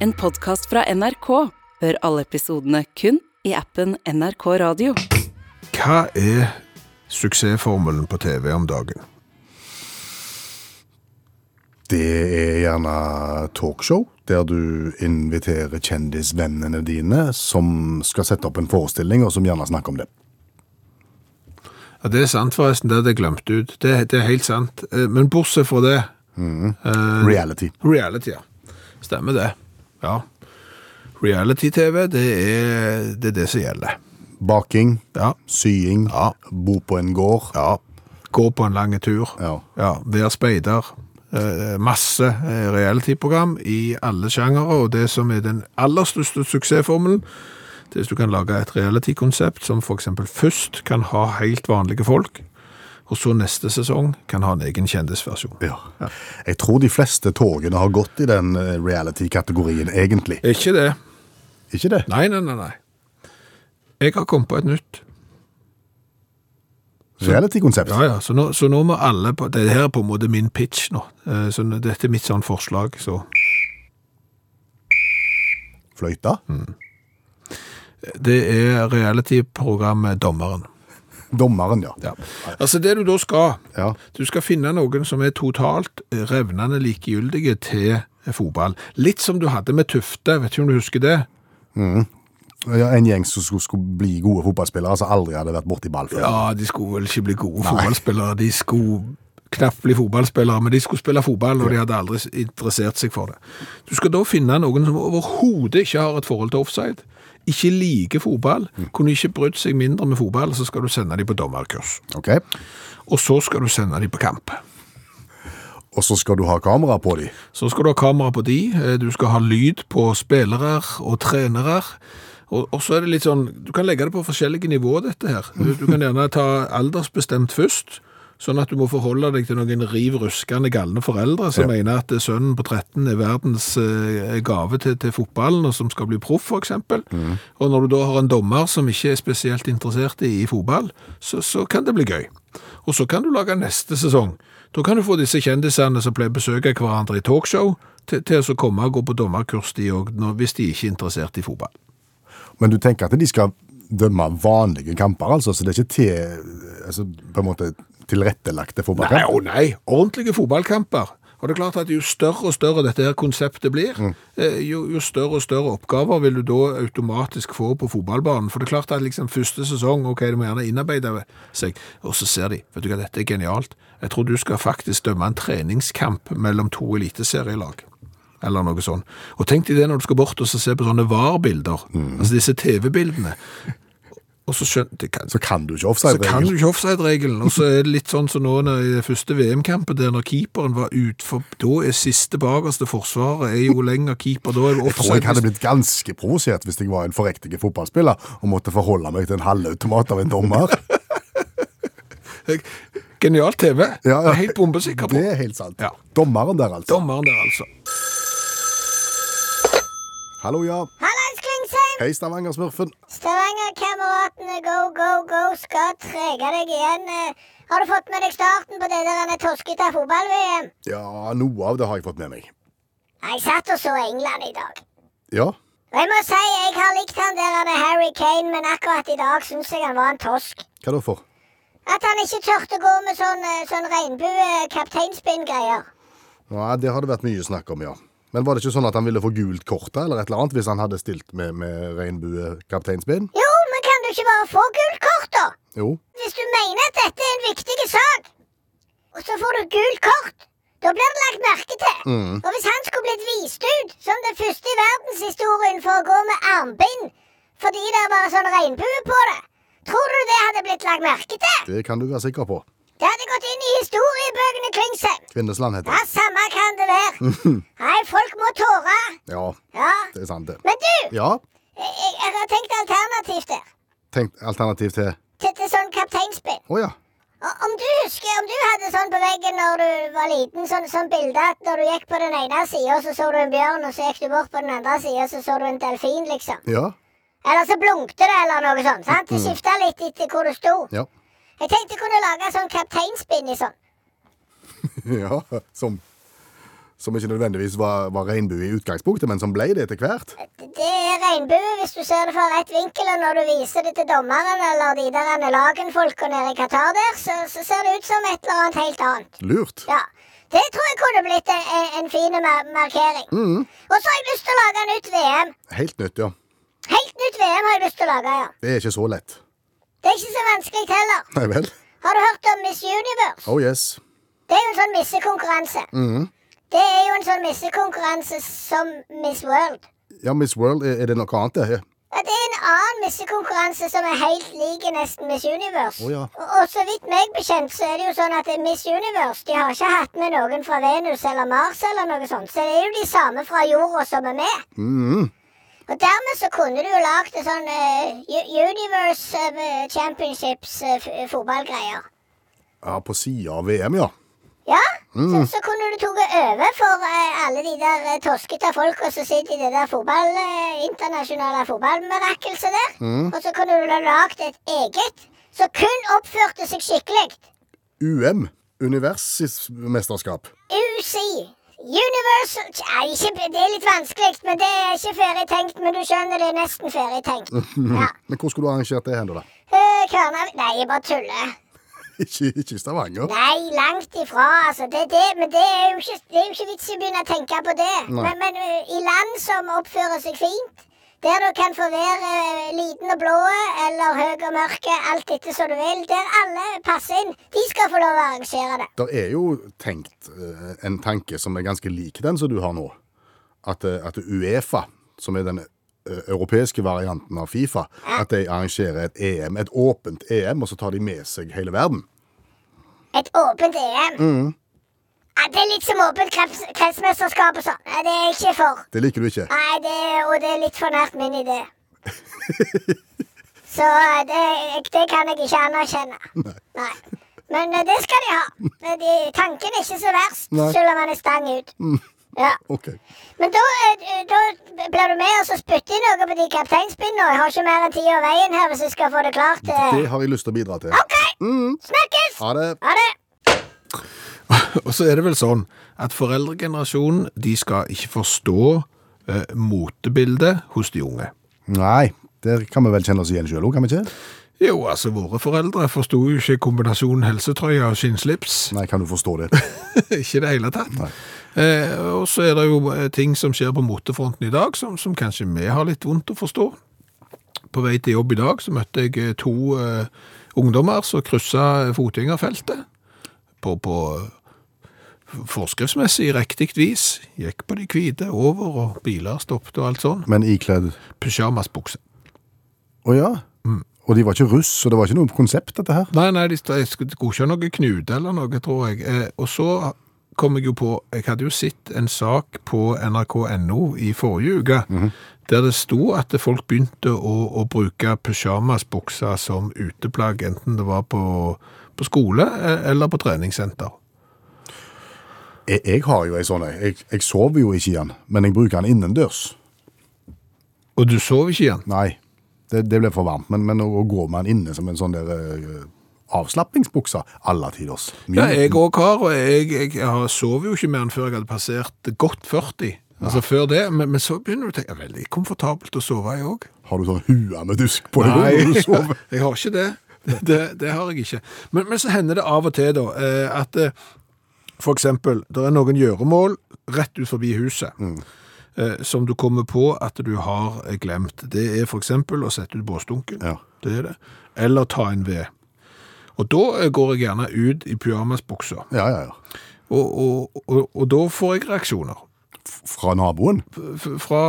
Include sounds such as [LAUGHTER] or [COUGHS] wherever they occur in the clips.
En podkast fra NRK. Hør alle episodene kun i appen NRK Radio. Hva er suksessformelen på TV om dagen? Det er gjerne talkshow, der du inviterer kjendisvennene dine som skal sette opp en forestilling, og som gjerne snakker om det. Ja, Det er sant, forresten. Det hadde jeg glemt ut. Det, det er helt sant. Eh, Men bortsett fra det eh, Reality. Reality, ja. Stemmer det. Ja. Reality-TV, det det er det som gjelder. Baking, Ja. sying, Ja. bo på en gård. Ja. Gå på en lang tur. Ja. Ja, Vær speider. Eh, masse eh, reality-program i alle sjangere, og det som er den aller største suksessformelen, det er hvis du kan lage et reality-konsept som eksempel først kan ha helt vanlige folk, og så neste sesong kan ha en egen kjendisversjon. Ja. Jeg tror de fleste togene har gått i den eh, reality-kategorien, egentlig. Ikke det? Ikke det? Nei, nei, nei, nei. Jeg har kommet på et nytt. Reality-konsept. Ja, ja, så nå, så nå må alle på, det her er på en måte min pitch nå, Eh, så dette er mitt sånn forslag, så Fløyta. det er reality-programmet Dommeren. Dommeren, ja. Ja. Altså det du da skal, Ja. du skal finne noen som er totalt revnende likegyldige til fotball. Litt som du hadde med Tufte, vet ikke om du husker det? Ja, En gjeng som skulle, skulle bli gode fotballspillere, som aldri hadde vært borti ball før. Ja, de skulle vel ikke bli gode fotballspillere, de skulle knapt bli fotballspillere, men de skulle spille fotball, og de hadde aldri interessert seg for det. Du skal da finne noen som overhodet ikke har et forhold til offside, ikke liker fotball, kunne ikke brydd seg mindre med fotball, så skal du sende dem på dommerkurs. Okay. Og så skal du sende dem på kamp. Og så skal du ha kamera på dem? Så skal du ha kamera på de, eh, du skal ha lyd på spillere og trenere, og, og så er det litt sånn, du kan legge det på forskjellige nivåer dette her. Du, du kan gjerne ta aldersbestemt først, sånn at du må forholde deg til noen riv ruskende galne foreldre som Ja. mener at sønnen på 13 er verdens eh, gave til, til fotballen, og som skal bli proff for eksempel. Og når du da har en dommer som ikke er spesielt interessert i, i fotball, så, så kan det bli gøy. Og så kan du lage neste sesong. Da kan du få disse kjendisene som pleier å besøke hverandre i talkshow, til, til å komme og gå på dommerkurs de òg, hvis de ikke er interessert i fotball. Men du tenker at de skal dømme vanlige kamper, altså? Så det er ikke til, altså, på en måte tilrettelagte Nei, fotballkamper? å nei, ordentlige fotballkamper. Og det er klart at jo større og større dette her konseptet blir, mm. jo, jo større og større oppgaver vil du da automatisk få på fotballbanen. For det er klart at liksom første sesong, ok, det må gjerne innarbeide seg, og så ser de, vet du hva, dette er genialt. Jeg tror du skal faktisk dømme en treningskamp mellom to eliteserielag. Eller noe sånt. Og tenk deg det når du skal bort og se på sånne VAR-bilder, altså disse TV-bildene. Og så skjønner det kan, Så kan du ikke så kan offside-regelen. du ikke offside-regelen, og så er det litt sånn som nå i første VM-kampen, der når keeperen var utfor, da er siste bakerste forsvaret, er jo lenger keeper, da er det Jeg tror jeg hadde blitt ganske provosert hvis jeg var en forrektig fotballspiller og måtte forholde meg til en halvautomat av en dommer. [LAUGHS] Genialt TV. Ja, ja. Jeg er helt bombesikker på. Det er helt sant. Ja. Dommeren der, altså. Dommeren der, altså. Hallo, ja. Klingsheim! Hei, Stavanger-smurfen. Stavanger-kameratene go, go, go skal trege deg igjen. Eh, Har du fått med deg starten på det der toskete fotball-VM? Ja, noe av det har jeg fått med meg. Jeg satt og så England i dag. Ja, jeg må si jeg har likt han der han er Harry Kane, men akkurat i dag syns jeg han var en tosk. hva da for? At han ikke turte gå med sånn, eh, sånn regnbue-kapteinspinn-greier. Ja, Det har det vært mye snakk om, ja. Men var det ikke sånn at han ville få gult kort eller et eller annet, hvis han hadde stilt med, med regnbue-kapteinspinn? Jo, men kan du ikke bare få gult kort, da? Jo. Hvis du mener at dette er en viktig sak, og så får du gult kort, da blir det lagt merke til. Og hvis han skulle blitt vist ut som den første i verdenshistorien for å gå med armbind fordi det var sånn regnbue på det, tror du det hadde blitt lagt merke til? Det kan du være sikker på. Det hadde gått inn i historiebøkene, Klingsheim. Kvinnesland heter det. Ja, samme kan det være. [LAUGHS] Nei, folk må tåre. Ja, Ja. det er sant det. Men du, Ja, jeg, jeg, jeg har tenkt alternativt der. Tenkt alternativ til Til, til sånn kapteinspinn. Å ja. Og Om du husker, om du hadde sånn på veggen når du var liten, sånn, sånn bilde at når du gikk på den ene sida, så så du en bjørn, og så gikk du bort på den andre sida, så så du en delfin, liksom. Ja. Eller så blunkte det, eller noe sånt. sant? Det skifta litt etter hvor du sto. Ja. Jeg tenkte jeg kunne lage sånn kapteinspinn i sånn. [LAUGHS] ja. Som, Som ikke nødvendigvis var, var regnbue i utgangspunktet, men som ble det etter hvert. Det er regnbue hvis du ser det fra rett vinkel, og når du viser det til dommeren eller de der lagenfolka nede i Qatar der, så, så ser det ut som et eller annet helt annet. Lurt. Ja. Det tror jeg kunne blitt en, en, fin markering. markering. Og så har jeg lyst til å lage nytt VM. Helt nytt, ja. Helt nytt VM har jeg lyst til å lage, ja. Det er ikke så lett. Det er ikke så vanskelig heller. Nei vel? Har du hørt om Miss Universe? Oh yes. Det er jo en sånn missekonkurranse. Det er jo en sånn missekonkurranse som Miss World. Ja, Miss World, er, er det noe annet det? Ja, det er en annen missekonkurranse som er helt lik nesten Miss Universe. Oh, ja. og, og så vidt meg bekjent, så er det jo sånn at Miss Universe de har ikke hatt med noen fra Venus eller Mars eller noe sånt. Så det er jo de samme fra jorda som er med. Mhm. Og dermed så kunne du jo lagd sånn eh, Universe eh, Championships eh. Ja, på sida av VM, ja. Ja, så, så kunne du tatt over for eh, alle de der eh, toskete folka som sitter i det der fotball, eh, internasjonale fotballmirakelset der. Og så kunne du ha lagd et eget som kun oppførte seg skikkelig. UM. Universismesterskap. UC. Universal ja, ikke, Det er litt vanskelig, men det er ikke ferdig tenkt. Men du skjønner, det er nesten ferdig tenkt. Ja. [LAUGHS] Men hvor skulle du arrangert det hen, da? Eh, Kvarna Nei, jeg bare tuller. [LAUGHS] Ikke, ikke i Stavanger? Nei, langt ifra, altså. Det, det, men det er, jo ikke, det er jo ikke vits i å begynne å tenke på det. Nei. Men, men uh, i land som oppfører seg fint, der du kan få være liten og blå eller høy og mørke, alt etter som du vil, der alle passer inn, de skal få lov å arrangere det. Det er jo tenkt eh, en tanke som er ganske lik den som du har nå. At, eh, at Uefa, som er den eh, europeiske varianten av Fifa, at de arrangerer et EM, et åpent EM, og så tar de med seg hele verden. Et åpent EM. Ja, det er litt som åpent krets, kretsmesterskap og sånn. Nei, det er jeg ikke for. Det liker du ikke? Nei, det, og det er litt for nært min idé. [LAUGHS] Så eh, det, det kan jeg ikke anerkjenne. Nei. Men eh, det skal de ha. De, tanken er ikke så verst, Nei. selv om han er stang ut. Ja. Okay. Men da, eh, da blir du med og så spytter i noe på de kapteinspinnene. Jeg har ikke mer enn tid og veien her hvis jeg skal få det klart. eh. Det har jeg lyst til å bidra til. OK! Snakkes! Ha det. Ha det! [LAUGHS] Og så er det vel sånn at foreldregenerasjonen de skal ikke forstå eh, motebildet hos de unge. Nei, der kan vi vel kjenne oss igjen sjøl òg, kan vi ikke? Jo, altså, våre foreldre forsto jo ikke kombinasjonen helsetrøye og skinnslips. Nei, kan du forstå det? [LAUGHS] ikke i det hele tatt. Eh, og så er det jo eh, ting som skjer på motefronten i dag, som, som kanskje vi har litt vondt å forstå. På vei til jobb i dag så møtte jeg eh, to eh, ungdommer som kryssa fotgjengerfeltet på, på forskriftsmessig riktig vis. Gikk på de hvite over, og biler stoppet og alt sånn. Men ikledd Pysjamasbukse. Å ja? Og de var ikke russ, så det var ikke noe konsept, dette her? Nei, nei, de skulle ikke ha noe knute eller noe, tror jeg. Eh, og så kom jeg jo på, jeg hadde jo sett en sak på nrk.no i forrige uke, der det sto at folk begynte å, å bruke pyjamasbukser som uteplagg, enten det var på, på skole eh, eller på treningssenter. Jeg, jeg har jo ei sånn ei. Jeg, jeg sover jo ikke i den, men jeg bruker den innendørs. Og du sover ikke igjen? Nei, det, det ble for varmt. Men, men å, å gå med den inne som en sånn der uh, avslappingsbukse alle tiders. Ja, jeg òg har, og jeg, jeg, jeg sov jo ikke mer enn før jeg hadde passert godt 40. Altså før det, men, men så begynner du å tenke, ja, veldig komfortabelt å sove jeg òg. Har du sånn hua med dusk på deg når du sover? [LAUGHS] jeg har ikke det. Det, det, det har jeg ikke. Men, men så hender det av og til da, eh, at eh, for eksempel, det er noen gjøremål rett ut forbi huset, eh, som du kommer på at du har glemt. Det er for eksempel å sette ut båsdunken. Ja. Det er det. Eller ta en ved. Og da eh, går jeg gjerne ut i pyjamasbuksa. Ja, ja, ja. Og, og, og, og da får jeg reaksjoner. Fra naboen? Fra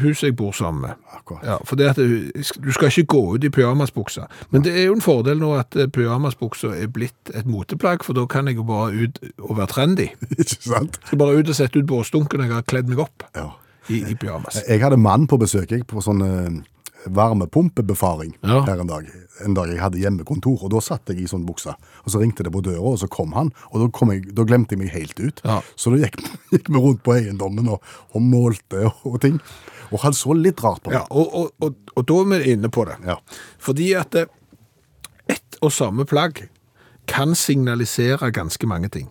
huset jeg bor sammen med. Akkurat. Ja, for det at du, skal ikke gå ut i pyjamasbuksa. Men det er jo en fordel nå at eh, pyjamasbuksa er blitt et moteplagg, for da kan jeg jo bare ut og være trendy. [LAUGHS] Ikke sant? Så bare ut og sette ut båsdunken jeg har kledd meg opp Ja. i, i pyjamas. Jeg hadde mann på besøk jeg, på sånn eh, varmepumpebefaring Ja. her en dag. En dag jeg hadde hjemmekontor, og da satt jeg i sånn buksa. Og så ringte det på døra, og så kom han, og da, kom jeg, da glemte jeg meg helt ut. Ja. Så da gikk, [LAUGHS] gikk vi rundt på eiendommen og, og målte og, og ting. Og han så litt rart på Ja, meg. og, og, og, og da er vi inne på det. Ja. Fordi at eh, ett og samme plagg kan signalisere ganske mange ting.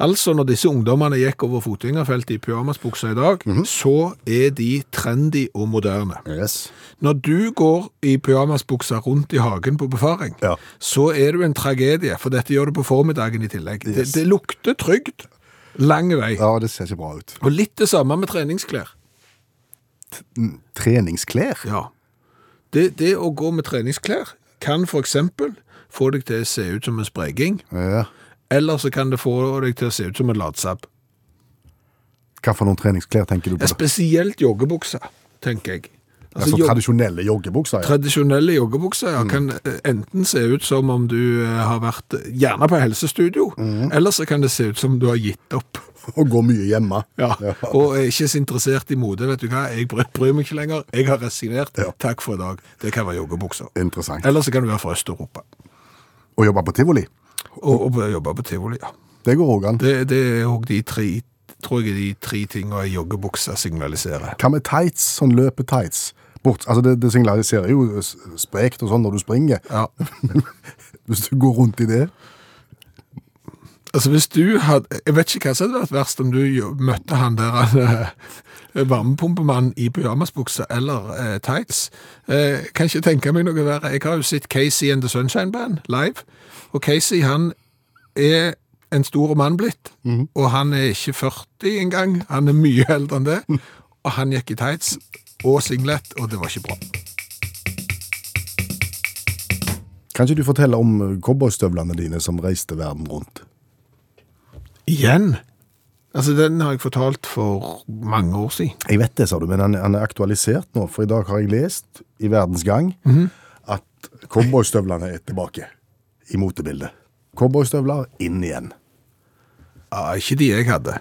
Altså, når disse ungdommene gikk over fotgjengerfeltet i pyjamasbuksa i dag, så er de trendy og moderne. Yes. Når du går i pyjamasbuksa rundt i hagen på befaring, Ja. så er du en tragedie, for dette gjør du på formiddagen i tillegg. Det, det lukter trygt lang vei. Ja, det ser ikke bra ut. Og litt det samme med treningsklær. Treningsklær? Ja. Det, det å gå med treningsklær kan eksempel få deg til å se ut som en spreking. Ja. Eller så kan det få deg til å se ut som en latsabb. Hva for noen treningsklær tenker du på? da? Spesielt joggebukser, tenker jeg. Altså, altså tradisjonelle joggebukser? Ja. Tradisjonelle joggebukser ja, kan eh, enten se ut som om du eh, har vært eh, gjerne på helsestudio, eller så kan det se ut som du har gitt opp. [LAUGHS] Og går mye hjemme? [LAUGHS] Ja, Og er ikke så interessert i mode, vet du hva. Jeg bryr, bryr meg ikke lenger. Jeg har resignert. Ja. Takk for i dag. Det kan være joggebukser. Interessant. Eller så kan du være fra Øst-Europa. Og jobbe på tivoli? Og, og jobbe på tivoli, ja. Det går òg an. Det, det er òg de tre tror jeg de tre tingene joggebukser signaliserer. Hva med tights? Sånn løpetights? Bort, altså det, det signaliserer jo sprekt og sånn når du springer. Ja. [LAUGHS] Hvis du går rundt i det Altså hvis du hadde Jeg vet ikke hva som hadde vært verst om du møtte han der han, eh, varmepumpemann i pyjamasbukse eller eh, tights. Eh, kan ikke tenke meg noe verre. Jeg har jo sett Casey and the Sunshine Band live. Og Casey han er en stor mann blitt, og han er ikke 40 engang. Han er mye eldre enn det. Og han gikk i tights og singlet, og det var ikke bra. Kan ikke du fortelle om eh, cowboystøvlene dine som reiste verden rundt? Igjen? Altså, den har jeg fortalt for mange år siden. Jeg vet det, sa du, men han, han er aktualisert nå, for i dag har jeg lest i Verdens Gang at cowboystøvlene er tilbake i motebildet. Cowboystøvler inn igjen. Ja, ikke de jeg hadde.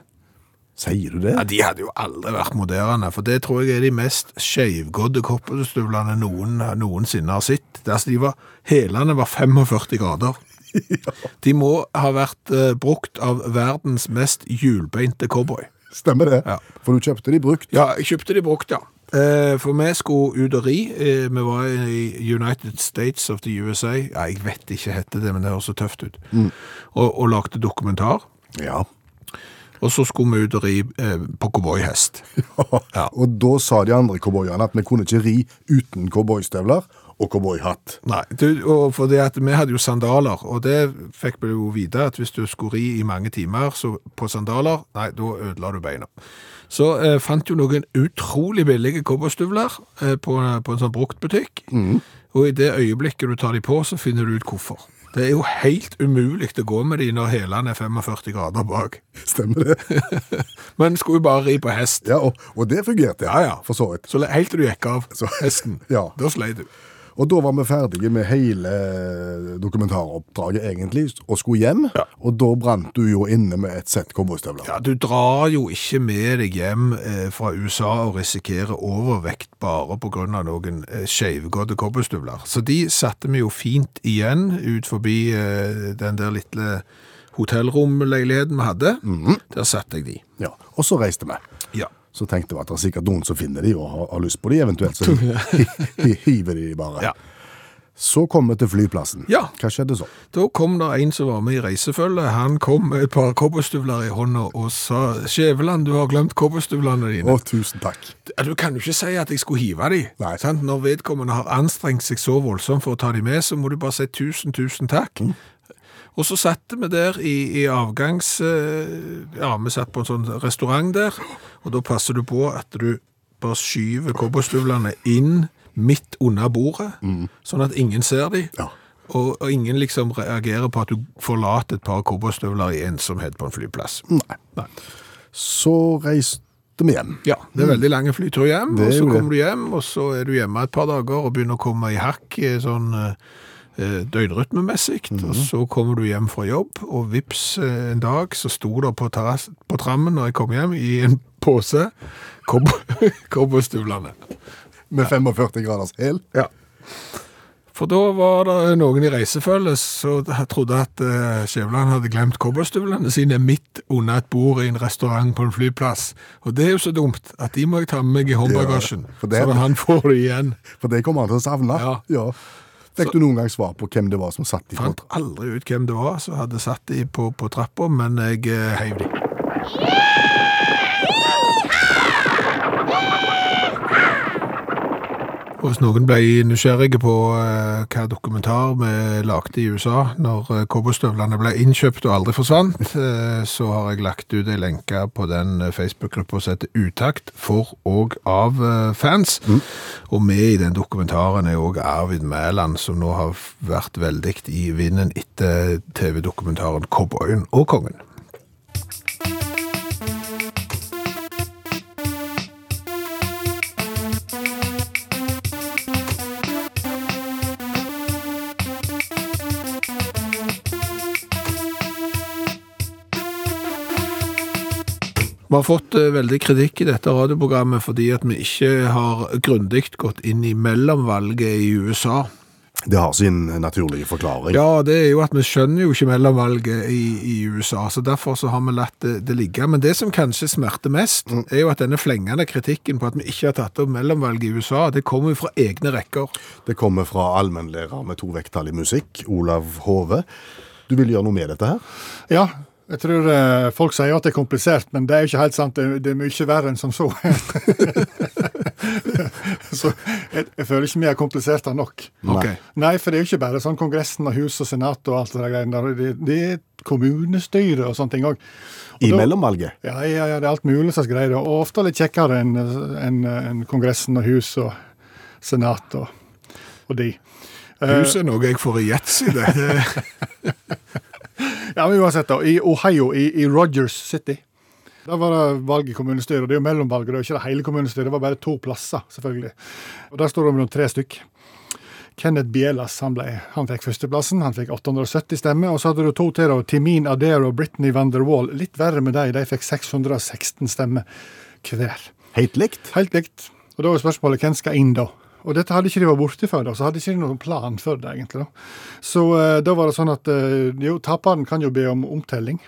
Sier du det? Ja, De hadde jo aldri vært moderne, for det tror jeg er de mest skeivgådde koppelstøvlene noen noensinne har sett. Altså, de var, Hælene var 45 grader. De må ha vært eh, brukt av verdens mest hjulbeinte cowboy. Stemmer det? Ja. For du kjøpte de brukt? Ja, jeg kjøpte de brukt, ja. Eh, For vi skulle ut og ri. Eh, Vi var i United States of the USA. Ja, jeg vet ikke hette det, men det høres så tøft ut. Og, og lagde dokumentar. Ja. Og så skulle vi ut og ri eh, på cowboyhest. [LAUGHS] Ja. Og da sa de andre cowboyene at vi kunne ikke ri uten cowboystøvler og cowboyhatt. Nei, du, og fordi at vi hadde jo sandaler, og det fikk vi jo vite at hvis du skulle ri i mange timer så på sandaler, nei, da ødela du beina. Så eh, fant jo noen utrolig billige cowboystøvler eh, på, på en sånn bruktbutikk, og i det øyeblikket du tar de på, så finner du ut hvorfor. Det er jo helt umulig å gå med de når hælene er 45 grader bak. Stemmer det? [LAUGHS] Men skulle jo bare ri på hest. Ja, og, og det fungerte, Ja, ja. for så vidt. Så helt til du gikk av Så- hesten, [LAUGHS] Ja. da sleit du. Og da var vi ferdige med hele dokumentaroppdraget egentlig, og skulle hjem. Ja. Og da brant du jo inne med et sett cowboystøvler. Ja, du drar jo ikke med deg hjem eh, fra USA og risikerer overvekt bare av noen eh, skeivgåtte cowboystøvler. Så de satte vi jo fint igjen ut forbi eh, den der lille hotellromleiligheten vi hadde. Der satte jeg de. Ja. Og så reiste vi. Ja. Så tenkte vi at det er sikkert noen som finner de og har, har lyst på de, eventuelt så [LAUGHS] hi- hi- hiver de bare. Ja. Så kom vi til flyplassen. Ja. Hva skjedde så? Da kom det en som var med i reisefølget. Han kom med et par cowboystøvler i hånda og sa Skjæveland, du har glemt cowboystøvlene dine. Å, tusen takk. Du kan jo ikke si at jeg skulle hive de. Nei. Sant? Når vedkommende har anstrengt seg så voldsomt for å ta de med, så må du bare si tusen, tusen takk. Og så satt vi der i, i avgangs... eh, Ja, vi satt på en sånn restaurant der, og da passer du på at du bare skyver cowboystøvlene inn midt under bordet, sånn at ingen ser dem. Ja. Og, og ingen liksom reagerer på at du forlater et par cowboystøvler i ensomhet på en flyplass. Nei. Nei. Så reiste vi hjem. Ja, det er veldig lange flytur hjem, og så kommer du hjem, og så er du hjemme et par dager og begynner å komme i hakk sånn eh, døgnrytmemessig, Mhm. og så kommer du hjem fra jobb, og vips eh, en dag så sto det på, på trammen når jeg kom hjem i en pose cowboy- [LAUGHS] cowboystøvlene. Med 45 graders hæl. Ja. For da var det noen i reisefølge som trodde at uh, Skjæveland hadde glemt cowboystøvlene sine midt under et bord i en restaurant på en flyplass. Og det er jo så dumt at de må jeg ta med meg i håndbagasjen, Ja, så han får det igjen. For det kommer han til å savne. Ja. Ja. Fikk du noen gang svar på hvem det var som satt i Fant aldri ut hvem det var som hadde satt de på, på trappa, men jeg eh, heiv de. Hvis noen ble nysgjerrige på eh, hva dokumentar vi lagde i USA når eh, cowboystøvlene ble innkjøpt og aldri forsvant, eh, så har jeg lagt ut en lenke på den eh, Facebook-gruppa som heter Utakt for og av eh, fans. Og med i den dokumentaren er òg Arvid Mæland, som nå har vært veldig i vinden etter TV-dokumentaren Cowboyen og kongen. Vi har fått eh, veldig kritikk i dette radioprogrammet fordi at vi ikke har grundig gått inn i mellomvalget i USA. Det har sin naturlige forklaring. Ja, det er jo at vi skjønner jo ikke mellomvalget i, i USA, så derfor så har vi latt det, det ligge. Men det som kanskje smerter mest, er jo at denne flengende kritikken på at vi ikke har tatt opp mellomvalget i USA, det kommer jo fra egne rekker. Det kommer fra allmennlærer med to vekttall i musikk, Olav Hove. Du vil gjøre noe med dette her? Ja, jeg tror eh, folk sier at det er komplisert, men det er jo ikke helt sant. Det, det er mye verre enn som så. [LAUGHS] så jeg, jeg føler ikke vi er komplisert det nok. Okay. Nei, for det er jo ikke bare sånn Kongressen og hus og senat og alt det der greiene der. Det, det er kommunestyre og sånne ting òg. I da- mellomvalget? Ja, ja, ja, det er alt mulig slags greier. Og ofte litt kjekkere enn en, en Kongressen og hus og senat og, og de. Eh, Huset er noe jeg får i yatzy, det. [LAUGHS] [LAUGHS] Ja, men uansett, da. I Ohio, i, i Rogers City. Da var det valg i kommunestyret. Det er jo mellomvalget, det er jo ikke det hele kommunestyret. Det var bare to plasser, selvfølgelig. Og Der står det mellom tre stykk. Kenneth Bielas han, ble, han fikk førsteplassen, han fikk 870 stemmer. Og så hadde du to til, da, Timin Adair og Brittany van der Wall. Litt verre med dem, de fikk 616 stemmer hver. Helt likt? Helt likt. Og da er spørsmålet hvem skal inn da? Og dette hadde ikke de vært borte før, da, så hadde ikke de noen plan for det, egentlig. da. Så eh, da var det sånn at eh, jo, taperen kan jo be om omtelling.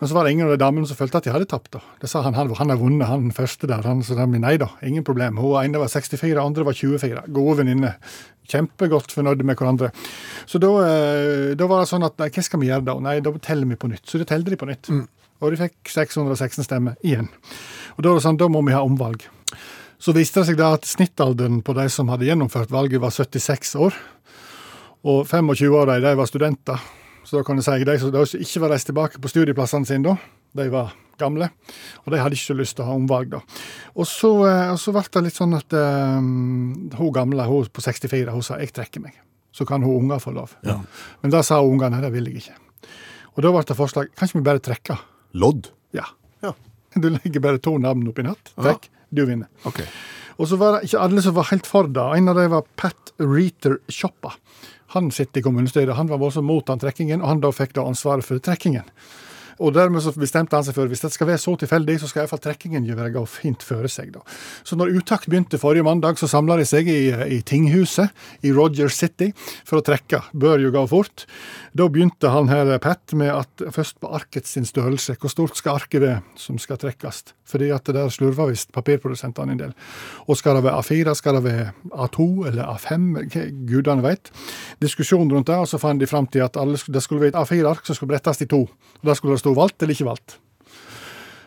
Men så var det ingen av de damene som følte at de hadde tapt. da. Det sa han, han, han har vunnet, han første der. Han, så de, nei da, ingen problem. Hun ene var 64, andre var 24. Gode venninner. Kjempegodt fornøyde med hverandre. Så da, eh, da var det sånn at nei, hva skal vi gjøre da? Nei, da teller vi på nytt. Så da telte de på nytt. Og de fikk 616 stemmer igjen. Og da var det sånn, da må vi ha omvalg. Så viste det seg da at snittalderen på de som hadde gjennomført valget, var 76 år. Og 25 av de var studenter. Så da kan jeg si de som ikke var reist tilbake på studieplassene sine, da, de var gamle. Og de hadde ikke lyst til å ha omvalg, da. Og så, eh, og så ble det litt sånn at um, hun gamle, hun på 64, hun sa 'jeg trekker meg'. Så kan hun unger få lov. Men da sa ungene 'det vil jeg ikke'. Og da ble det forslag 'kan ikke vi bare trekke'? Lodd? Ja. Ja. Du legger bare to navn oppi natt. Trekk. Du vinner. Okay. Og så var det ikke alle som var helt for det. En av dem var Pat Reeter Choppa. Han sitter i kommunestyret. Han var voldsomt mot den trekkingen, og han da fikk da ansvaret for trekkingen. Og dermed så bestemte han seg for hvis det skal være så tilfeldig, så skal iallfall trekkingen gå fint føre seg. da. Så når Utakt begynte forrige mandag, så samla de seg i, i tinghuset i Roger City for å trekke. Bør jo gå fort. Da begynte han her, Pat, med at først på arket sin størrelse. Hvor stort skal arket være som skal trekkes? Fordi at det der slurver visst papirprodusentene en del. Og skal det være A4, skal det være A2 eller A5? Hva Gudene veit. Diskusjon rundt det, og så fant de fram til at alle, det skulle være et A4-ark som skulle brettes i to. Og Der skulle det stå valgt eller ikke valgt.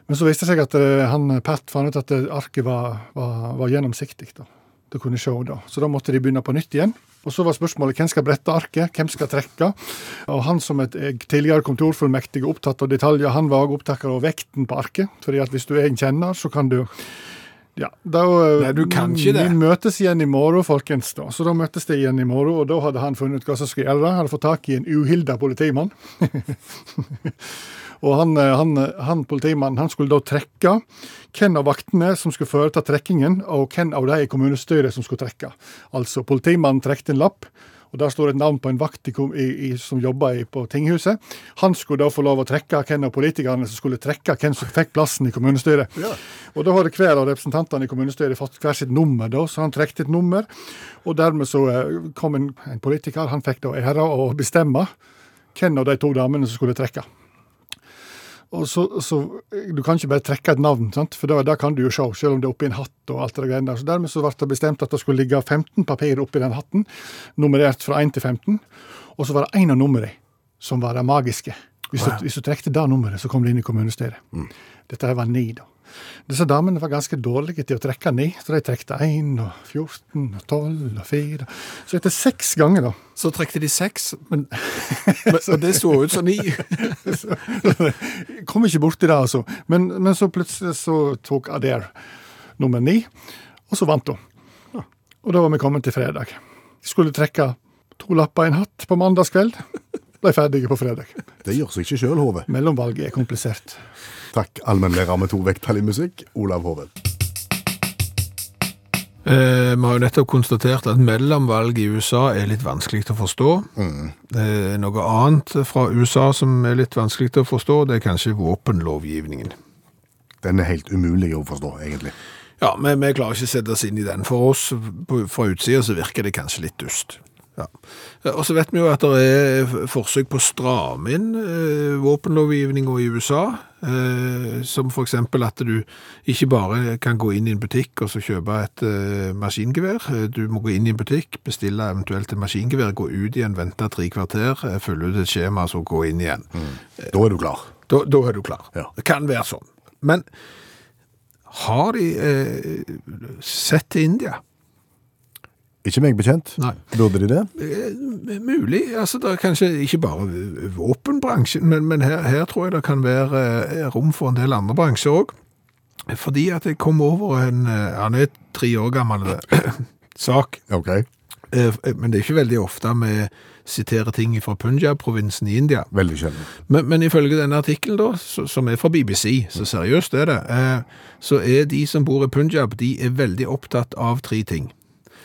Men så viste det seg at eh, han Pat fant ut at eh, arket var, var, var gjennomsiktig. da. Du kunne se da. Så da måtte de begynne på nytt igjen. Og så var spørsmålet hvem skal brette arket, hvem skal trekke? Og han som et eh, tidligere kontorfullmektig opptatt av detaljer, han var også opptatt av vekten på arket. fordi at hvis du er en kjenner, så kan du ja, da, eh, Nei, du kan ikke det. Vi møtes igjen i morgen, folkens. da. Så da møttes de igjen i morgen, og da hadde han funnet ut hva som skulle gjøre. Han hadde fått tak i en uhilda politimann. [LAUGHS] og han, eh, han, han politimannen han skulle da trekke hvem av vaktene som skulle foreta trekkingen, og hvem av de i kommunestyret som skulle trekke. Altså, politimannen trekte en lapp. Og Der står et navn på en vakt i, i, i, som jobba på tinghuset. Han skulle da få lov å trekke hvem av politikerne som skulle trekke hvem som fikk plassen i kommunestyret. Og Da hadde hver av representantene i kommunestyret fått hver sitt nummer, da, så han trekte et nummer. Og dermed så eh, kom en, en politiker, han fikk da æra å bestemme hvem av de to damene som skulle trekke. Og så, så Du kan ikke bare trekke et navn, sant? for da, kan du jo se, selv om det er oppi en hatt og alt det greiene der. Så Dermed så ble det bestemt at det skulle ligge 15 papir oppi den hatten, nummerert fra 1 til 15. Og så var det én av numrene som var det magiske. Hvis du, hvis du trekte det nummeret, så kom du inn i kommunestedet. Dette her var ni, da. Disse damene var ganske dårlige til å trekke ni, så de trekte 1 og 14 og 12 og 4. Så etter seks ganger, da Så trekte de seks, men, [LAUGHS] men og det så ut som ni. Kom ikke borti det, altså. Men, men så plutselig så tok Adair nummer ni, og så vant hun. Og da var vi kommet til fredag. Skulle trekke to lapper i en hatt på mandagskveld. Ble ferdige på fredag. Det gjør seg ikke sjøl, Hove. Mellomvalget er komplisert. Takk, allmennlærer med to vekttall i musikk, Olav Hove. Eh, vi har jo nettopp konstatert at mellomvalg i USA er litt vanskelig til å forstå. Eh, noe annet fra USA som er litt vanskelig til å forstå, det er kanskje våpenlovgivningen. Den er helt umulig å forstå, egentlig. Ja, men vi klarer ikke å sette oss inn i den. For oss på, fra utsida så virker det kanskje litt dust. Ja. Og så vet vi jo at det er forsøk på å stramme inn eh, våpenlovgivninga i USA. Eh, som eksempel at du ikke bare kan gå inn i en butikk og så kjøpe et eh, maskingevær. Eh, Du må gå inn i en butikk, bestille eventuelt et maskingevær, gå ut igjen, vente tre kvarter, følge ut et skjema, så gå inn igjen. Da er du klar. Da, da er du klar. Ja. Det kan være sånn. Men har de eh, sett til India? Ikke meg bekjent. Nei. Burde de det? Eh, Mulig. Altså, det er kanskje ikke bare våpenbransjen, men, men her, her tror jeg det kan være eh, rom for en del andre bransjer òg. Fordi at jeg kom over en eh, Han er tre år gammel [COUGHS] sak, OK. eh, men det er ikke veldig ofte vi siterer ting fra Punjab-provinsen i India. Veldig sjelden. Men, men ifølge denne artikkelen, da, som er fra BBC, så seriøst er det, eh, så er de som bor i Punjab, de er veldig opptatt av tre ting.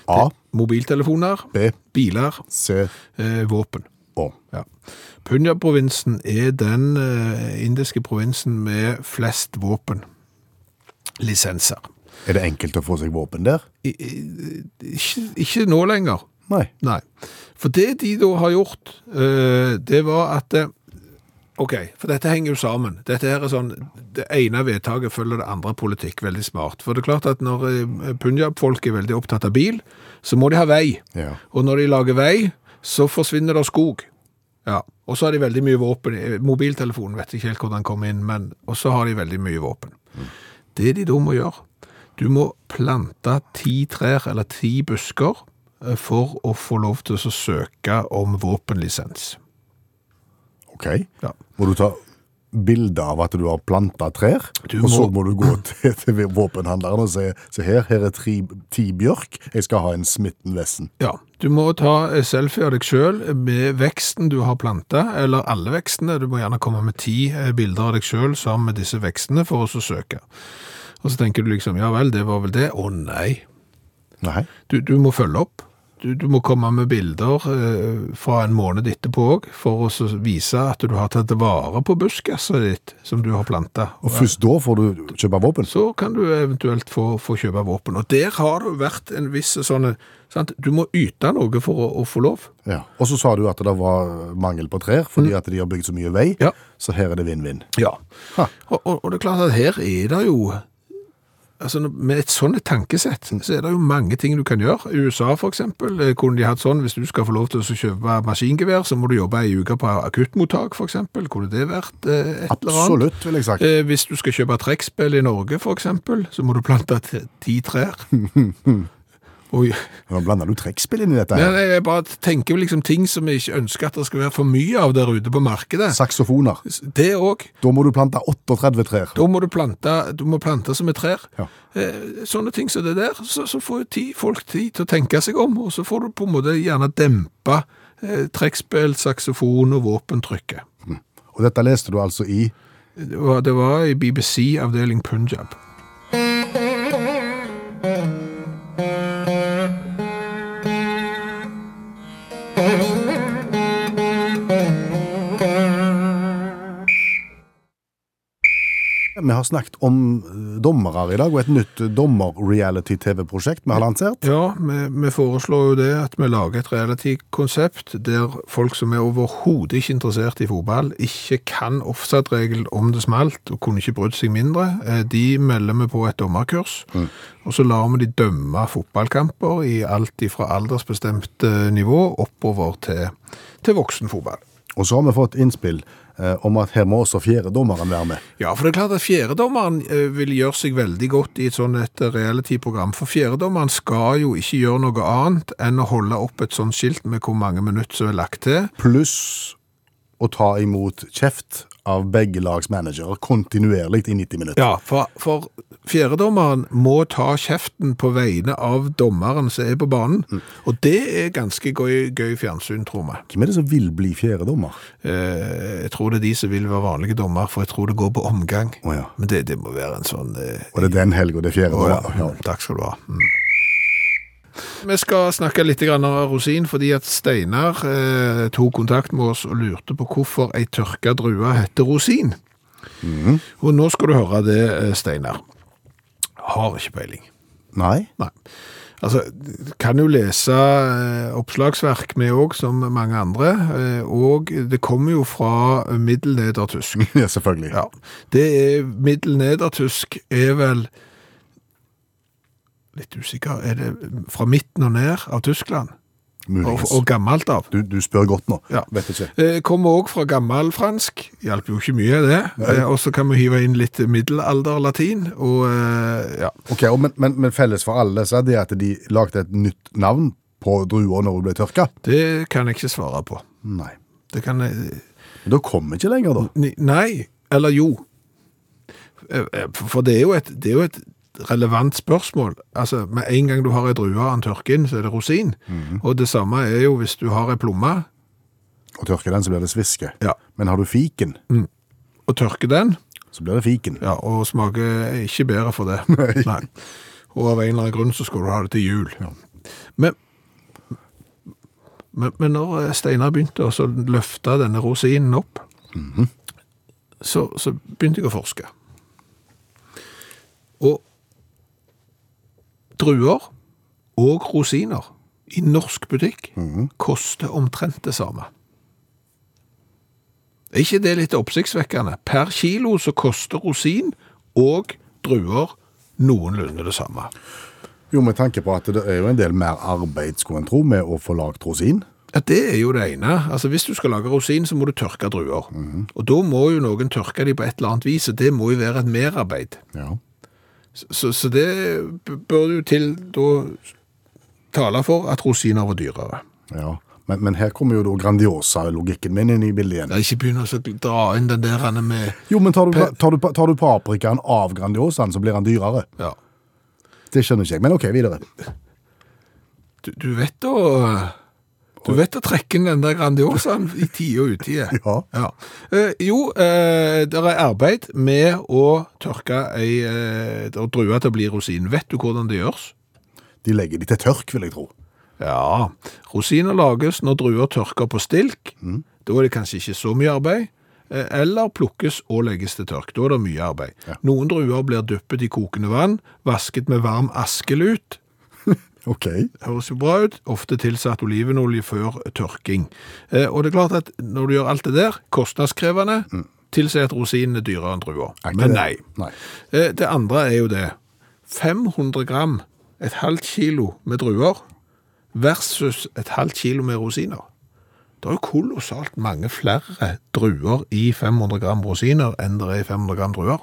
A, Mobiltelefoner, B, biler, C eh, våpen. Å. Ja. Punjab-provinsen er den eh, indiske provinsen med flest våpenlisenser. Er det enkelt å få seg våpen der? I- i- Ikke, ikke nå lenger. Nei. Nei. For det de da har gjort, eh, det var at eh, Ok, for dette henger jo sammen. Dette her er sånn, Det ene vedtaket følger det andre politikk. Veldig smart. For det er klart at når eh, Punjab-folk er veldig opptatt av bil, så må de ha vei. Ja. Og når de lager vei, så forsvinner det skog. Ja, Og så har de veldig mye våpen. Eh, Mobiltelefonen vet ikke helt hvordan den kom inn, men og så har de veldig mye våpen. Det de da må gjøre, du må plante ti trær eller ti busker eh, for å få lov til å søke om våpenlisens. OK. Ja. Må du ta bilde av at du har planta trær, Du og så må- må du gå [LAUGHS] til, til våpenhandleren og si se her, her er tri, ti bjørk, jeg skal ha en Smitten Wesson. Ja, du må ta selfie av deg sjøl med veksten du har planta, eller alle vekstene. Du må gjerne komme med ti eh, bilder av deg sjøl sammen med disse vekstene for å søke. Og så tenker du liksom ja vel, det var vel det. Å nei. Nei. Du, du må følge opp. Du, du må komme med bilder eh, fra en måned etterpå òg, for å så vise at du har tatt vare på buskaset ditt som du har planta. Og først da får du kjøpe våpen? Så kan du eventuelt få, få kjøpe våpen. Og der har det vært en viss sånn sant? Du må yte noe for å, å få lov. Ja. Og så sa du at det var mangel på trær, fordi at de har bygd så mye vei, Ja. så her er det vinn-vinn. Ja. Og, og, og det er klart at her er det jo Altså, Med et sånt tankesett så er det jo mange ting du kan gjøre. I USA for eksempel, eh, kunne de hatt sånn hvis du skal få lov til å kjøpe maskingevær, så må du jobbe ei uke på akuttmottak for eksempel. Kunne det vært eh, et eller annet? Absolutt, vil jeg sagt. Eh, hvis du skal kjøpe trekkspill i Norge for eksempel, så må du plante ti trær. [LAUGHS] Oi. Nå blander du trekkspill inn i dette her. nei, jeg bare tenker liksom ting som jeg ikke ønsker at det skal være for mye av der ute på markedet. Saksofoner. Det òg. Da må du plante 38 trær. Da må du plante, du må plante som et trær. Ja. Eh, sånne ting som det der, så, så får jo ti, folk tid til å tenke seg om, og så får du på en måte gjerne dempe eh, trekkspill, saksofon og våpentrykket. Og dette leste du altså i Det var, det var i BBC avdeling Punjab. Vi har snakket om eh, dommere i dag, og et nytt dommer-reality-TV-prosjekt vi har lansert. Ja, vi, vi foreslår jo det at vi lager et reality-konsept der folk som er overhodet ikke interessert i fotball, ikke kan offside-regel om det smalt, og kunne ikke brydd seg mindre. Eh, De melder vi på et dommerkurs, og så lar vi de dømme fotballkamper i alt fra aldersbestemt eh, nivå oppover til, til voksenfotball. Og så har vi fått innspill om at her må også fjerdedommeren være med. Ja, for det er klart at fjerdedommeren eh, vil gjøre seg veldig godt i et sånt et reality-program, for fjerdedommeren skal jo ikke gjøre noe annet enn å holde opp et sånt skilt med hvor mange minutter som er lagt til. Pluss å ta imot kjeft av begge lags managere kontinuerlig i 90 minutter. Ja, for, for fjerdedommeren må ta kjeften på vegne av dommeren som er på banen, og det er ganske gøy, gøy fjernsyn, tror vi. Hvem er det som vil bli fjerdedommer? Eh, jeg tror det er de som vil være vanlige dommer, for jeg tror det går på omgang. Oh, ja. Men det, det må være en sånn... Eh, Og det er den helga det er fjerdedommer? Oh, ja. ja. Takk skal du ha. Mm. Vi skal snakke litt om rosin, fordi at Steinar eh, tok kontakt med oss og lurte på hvorfor ei tørka drue heter rosin. Og nå skal du høre det, eh, Steinar. Har ikke peiling. Nei? Nei. Altså, kan jo lese eh, oppslagsverk med òg, som mange andre, eh, og det kommer jo fra middelnedertysk. [LAUGHS] Ja, selvfølgelig. Ja, det er middelnedertysk er vel litt usikker, er det fra midten og ned av Tyskland? Og, Muligens. og gammelt av? Du, du spør godt nå. Ja. Vet ikke. Eh, Kommer òg fra gammelfransk, hjelper jo ikke mye det. Eh, Og så kan vi hive inn litt middelalderlatin, og eh, ja. Ok, og men, men, men felles for alle så er det at de lagde et nytt navn på druer når hun ble tørka? Det kan jeg ikke svare på. Nei. Det kan jeg Men da kommer ikke lenger, da. Nei, eller jo. Eh, For det er jo et, det er jo et relevant spørsmål. Altså, med en gang du har ei drue og den tørker inn, så er det rosin. Og det samme er jo hvis du har ei plomme Og tørker den, så blir det sviske. Ja. Men har du fiken, og tørker den, så blir det fiken. ja, og smaker ikke bedre for det. [LAUGHS] Nei. Og av en eller annen grunn så skal du ha det til jul. Men, men, men når eh, Steinar begynte å løfte denne rosinen opp, så, så begynte jeg å forske. Og druer og rosiner i norsk butikk koster omtrent det samme. Er ikke det litt oppsiktsvekkende? Per kilo så koster rosin og druer noenlunde det samme. Jo, med tanke på at det er jo en del mer arbeid, skulle en tro, med å få lagd rosin. Ja, Det er jo det ene. Altså, Hvis du skal lage rosin, så må du tørke druer. Og da må jo noen tørke de på et eller annet vis, og det må jo være et merarbeid. Ja. Så, så det bør jo til da tale for at rosiner var dyrere. ja. Men, men her kommer jo da Grandiosa-logikken min inn i bildet igjen. Ikke begynn å dra inn den der han er med Jo, men tar du, tar du, tar du paprikaen av Grandiosaen, så blir den dyrere. Ja. Det skjønner ikke jeg. Men OK, videre. Du, du vet å Du vet å trekke inn den der Grandiosaen i tide og utide. [LAUGHS] Ja. Eh, jo, eh, det er arbeid med å tørke ei eh, drue til å bli rosin. Vet du hvordan det gjøres? De legger de til tørk, vil jeg tro. Ja, rosiner lages når druer tørker på stilk. Da er det kanskje ikke så mye arbeid. eh, Eller plukkes og legges til tørk. Da er det mye arbeid. Ja. Noen druer blir dyppet i kokende vann, vasket med varm askelut. OK. Høres jo bra ut. Ofte tilsatt olivenolje før tørking. Eh, Og det er klart at når du gjør alt det der, kostnadskrevende, tilsier at rosinen er dyrere enn druer. Er Men det? nei. Nei. Eh, Det andre er jo det. 500 gram, et halvt kilo med druer, versus et halvt kilo med rosiner. Det er jo kolossalt mange flere druer i 500 gram rosiner enn det er i 500 gram druer.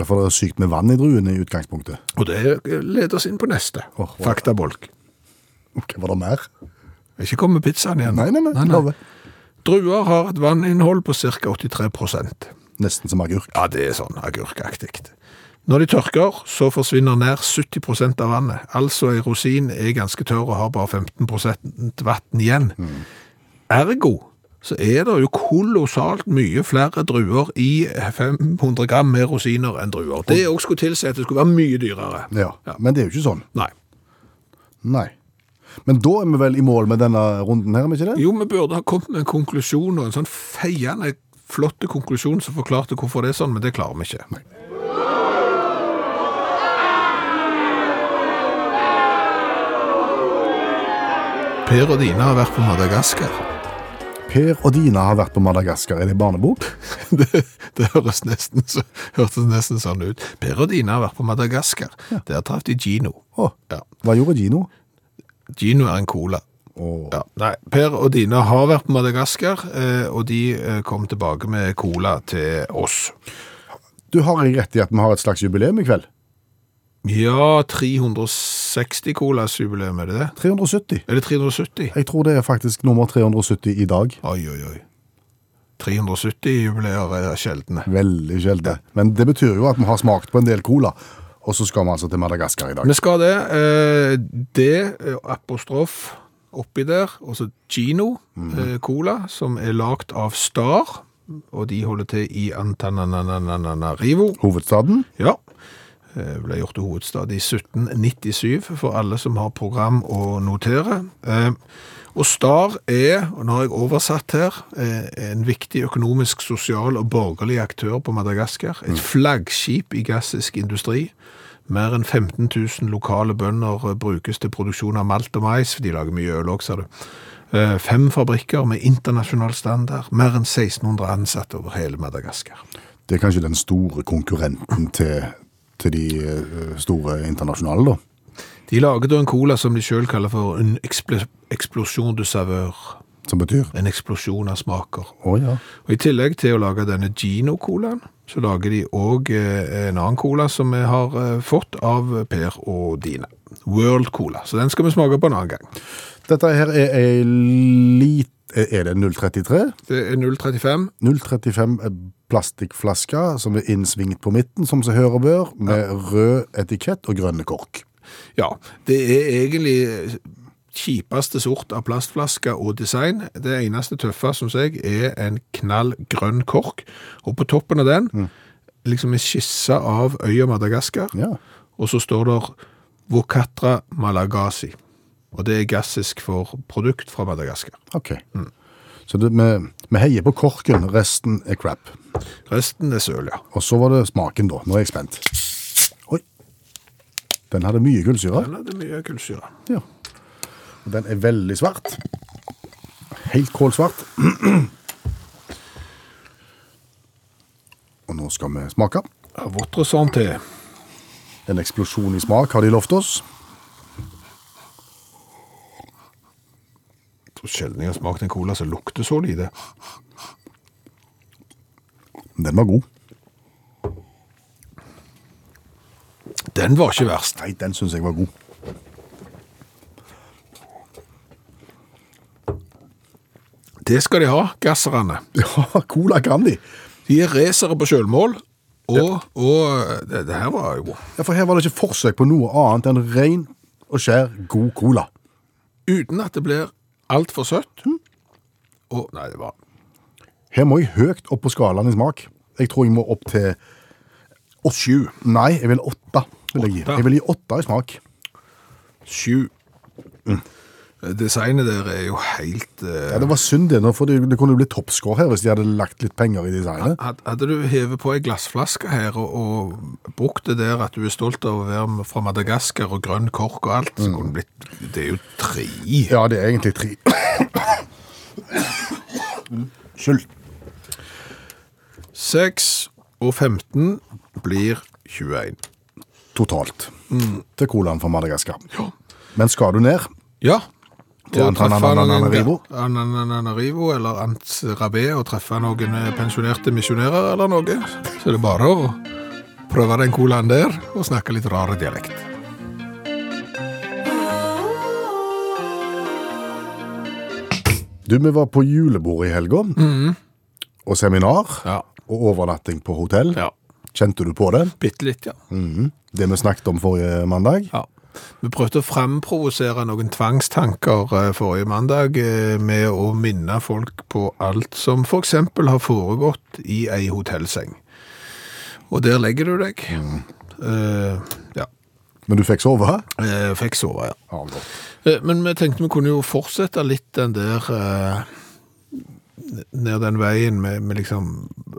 Ja, for det er sykt med vann i druene i utgangspunktet. Og det leder oss inn på neste. oh, wow. Faktabolk. Ok, Var det mer? Er ikke kom med pizzaen igjen. Nei, nei, nei. lover. Druer har et vanninnhold på ca. 83% Nesten som agurk. Ja, det er sånn agurkaktig. Når de tørker, så forsvinner nær 70% av vannet. Altså, ei rosin er ganske tørr og har bare 15% vann igjen. Ergo så er det jo kolossalt mye flere druer i 500 gram med rosiner enn druer. Det òg skulle tilsi at det skulle være mye dyrere. Ja, ja. Men det er jo ikke sånn. Nei. Nei. Men da er vi vel i mål med denne runden her, er vi ikke det? Jo, vi burde ha kommet med en konklusjon, og en sånn feiende flott konklusjon som forklarte hvorfor det er sånn, men det klarer vi ikke. Nei. Per og Dina har vært på Madagaskar. Per og Dina har vært på Madagaskar. Er det barnebok? [LAUGHS] Det, det høres nesten, så, hørtes nesten sånn ut. Per og Dina har vært på Madagaskar. Der traff de Gino. Oh, Ja. hva gjorde Gino? Gino er en cola. Oh. Ja. Nei, Per og Dina har vært på Madagaskar, eh, og de eh, kom tilbake med cola til oss. Du har jeg rett i at vi har et slags jubileum i kveld? Ja, 360 colas jubileum, er det det? 370. Er det 370? Jeg tror det er faktisk nummer 370 i dag. Oi, oi, oi. 370 jubileer er sjeldne. Veldig sjeldne. Men det betyr jo at vi har smakt på en del cola, og så skal vi altså til Madagaskar i dag. Vi skal det. Eh, det, eh, apostrof oppi der, og så Gino eh, Cola, som er lagt av Star, og de holder til i Antananarivo. Hovedstaden? Ja, ble gjort til hovedstad i 1797 for alle som har program å notere. Eh, Og Star er, og nå har jeg oversatt her, eh, en viktig økonomisk, sosial og borgerlig aktør på Madagaskar. Et flaggskip i gassisk industri. Mer enn 15 000 lokale bønder eh, brukes til produksjon av malt og mais, for de lager mye øl også, ser du. Eh, Fem fabrikker med internasjonal standard, mer enn 1600 ansatte over hele Madagaskar. Det er kanskje den store konkurrenten til, til de eh, store internasjonale, da. De lager da en cola som de selv kaller for en eksplosjon de savør. Som betyr En eksplosjon av smaker. Oh, ja. Og I tillegg til å lage denne Gino-colaen, så lager de òg eh, en annen cola som vi har eh, fått av Per og Dine. World Cola. Så den skal vi smake på en annen gang. Dette her er ei lit... Er det 033? Det er 035. 035 plastikkflasker som er innsvingt på midten, som seg hører bør, med rød etikett og grønne kork. Ja, det er egentlig kjipeste sort av plastflasker og design. Det eneste tøffe, syns jeg, er en knall grønn kork. Og på toppen av den, liksom en skisse av øya Madagaskar. Ja. Og så står det Vocatra Malagasi. Og det er gassisk for produkt fra Madagaskar. Ok. Så det, vi, vi heier på korken, resten er crap. Resten er søl, ja. Og så var det smaken, da. Nå er jeg spent. Oi. Den hadde mye kullsyre. Den hadde mye kullsyre. Ja. Og den er veldig svart. Helt kålsvart. Og nå skal vi smake. Votresan til. En eksplosjon i smak har de lovt oss. Tror sjelden jeg har smakt en cola som lukter så lite. Den var god. Den var ikke verst. Nei, den syns jeg var god. Det skal de ha, gasserne. Ja, cola kan de. De er racere på sjølmål. og, og det, det her var jo Ja, For her var det ikke forsøk på noe annet enn ren og skjær god cola. Uten at det blir altfor søtt. Og Nei, det var Her må jeg høyt opp på skalaen i smak. Jeg tror jeg må opp til sju. Nei, jeg vil åtte. Vil jeg, gi. Åtte? jeg vil gi åtte i smak. Sju. Designet der er jo helt uh... Ja, Det var synd det, for det, det kunne blitt toppscore her hvis de hadde lagt litt penger i designet. Had- Hadde du hevet på ei glassflaske her og, og brukt det der at du er stolt av å være fra Madagaskar og grønn kork og alt, så kunne det blitt Det er jo tre. Ja, det er egentlig tre. Skyld. 6 og 15 blir 21. Totalt. Til colaen fra Madagaskar. Ja. Men skal du ned? Ja. Til Antananarivo? Antananarivo eller Antsrabé og treffe noen eh, pensjonerte misjonærer eller noe. Så det er bare å prøve den colaen der og snakke litt rar dialekt. Du, vi var på julebord i helga. Og seminar. Ja. Og overnatting på hotell. ja. Kjente du på det? Bitte litt, ja. Det vi snakket om forrige mandag? Ja. Vi prøvde å fremprovosere noen tvangstanker eh, forrige mandag eh, med å minne folk på alt som eksempel har foregått i ei hotellseng. Og der legger du deg. Eh, ja. Men du fikk sove? Jeg fikk sove, ja. Ja. Eh, Men vi tenkte vi kunne jo fortsette litt den der Ned den veien med, med liksom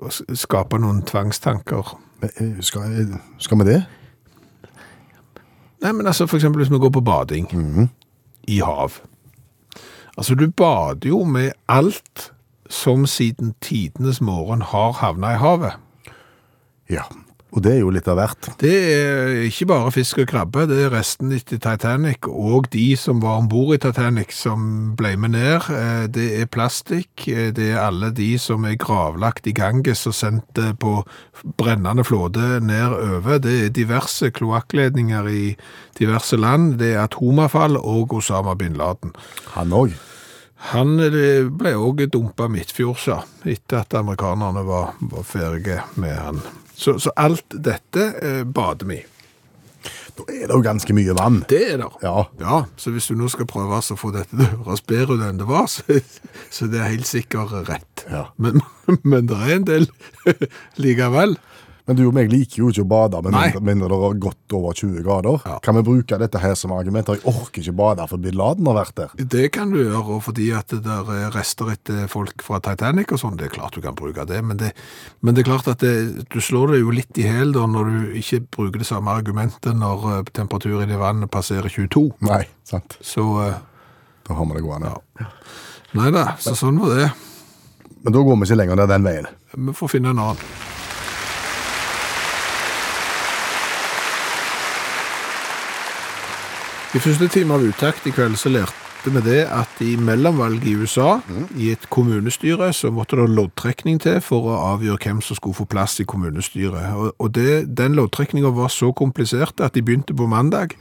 å skape noen tvangstanker. Skal, skal vi det? Nei, men altså for eksempel hvis vi går på bading i hav. Altså, du bader jo med alt som siden tidenes morgen har havna i havet. Ja. Og det er jo litt av hvert. Det er ikke bare fisk og krabbe, det er resten etter Titanic, og de som var om bord i Titanic som ble med ned. Eh, Det er plastikk, eh, det er alle de som er gravlagt i Ganges og sendt eh, på brennende flåte nedover. Det er diverse kloakkledninger i diverse land, det er atomavfall og Osama bin Laden. Han òg. Han eh, ble òg dumpa midtfjords, ja, etter at amerikanerne var, var ferdige med han. Så, så alt dette eh, bader vi. Da er det jo ganske mye vann. Det er det. Ja. Ja, så hvis du nå skal prøve å få dette til å høres bedre ut enn det var, [LAUGHS] så, så det er helt sikkert rett. Ja. Men, [LAUGHS] men det er en del [LAUGHS] likevel. Men du og meg liker jo ikke å bade med Nei. mindre, mindre det har gått over 20 grader. Ja. Kan vi bruke dette her som argument? Jeg orker ikke bade for bin Laden har vært der. Det kan du gjøre, og fordi at det der er rester etter folk fra Titanic og sånn, det er klart du kan bruke det, men det, men det er klart at det, du slår det jo litt i hel når du ikke bruker det samme argumentet når eh, temperaturen i vannet passerer 22. Nei, sant. Så, uh, Da har vi det gående. nei da, så sånn var det. Men da går vi ikke lenger ned den veien. Vi får finne en annen. I første time av uttakt i kveld så lærte vi det at i mellomvalget i USA, i et kommunestyre, så måtte det loddtrekning til for å avgjøre hvem som skulle få plass i kommunestyret. Og, det, den loddtrekningen var så komplisert at de begynte på mandag,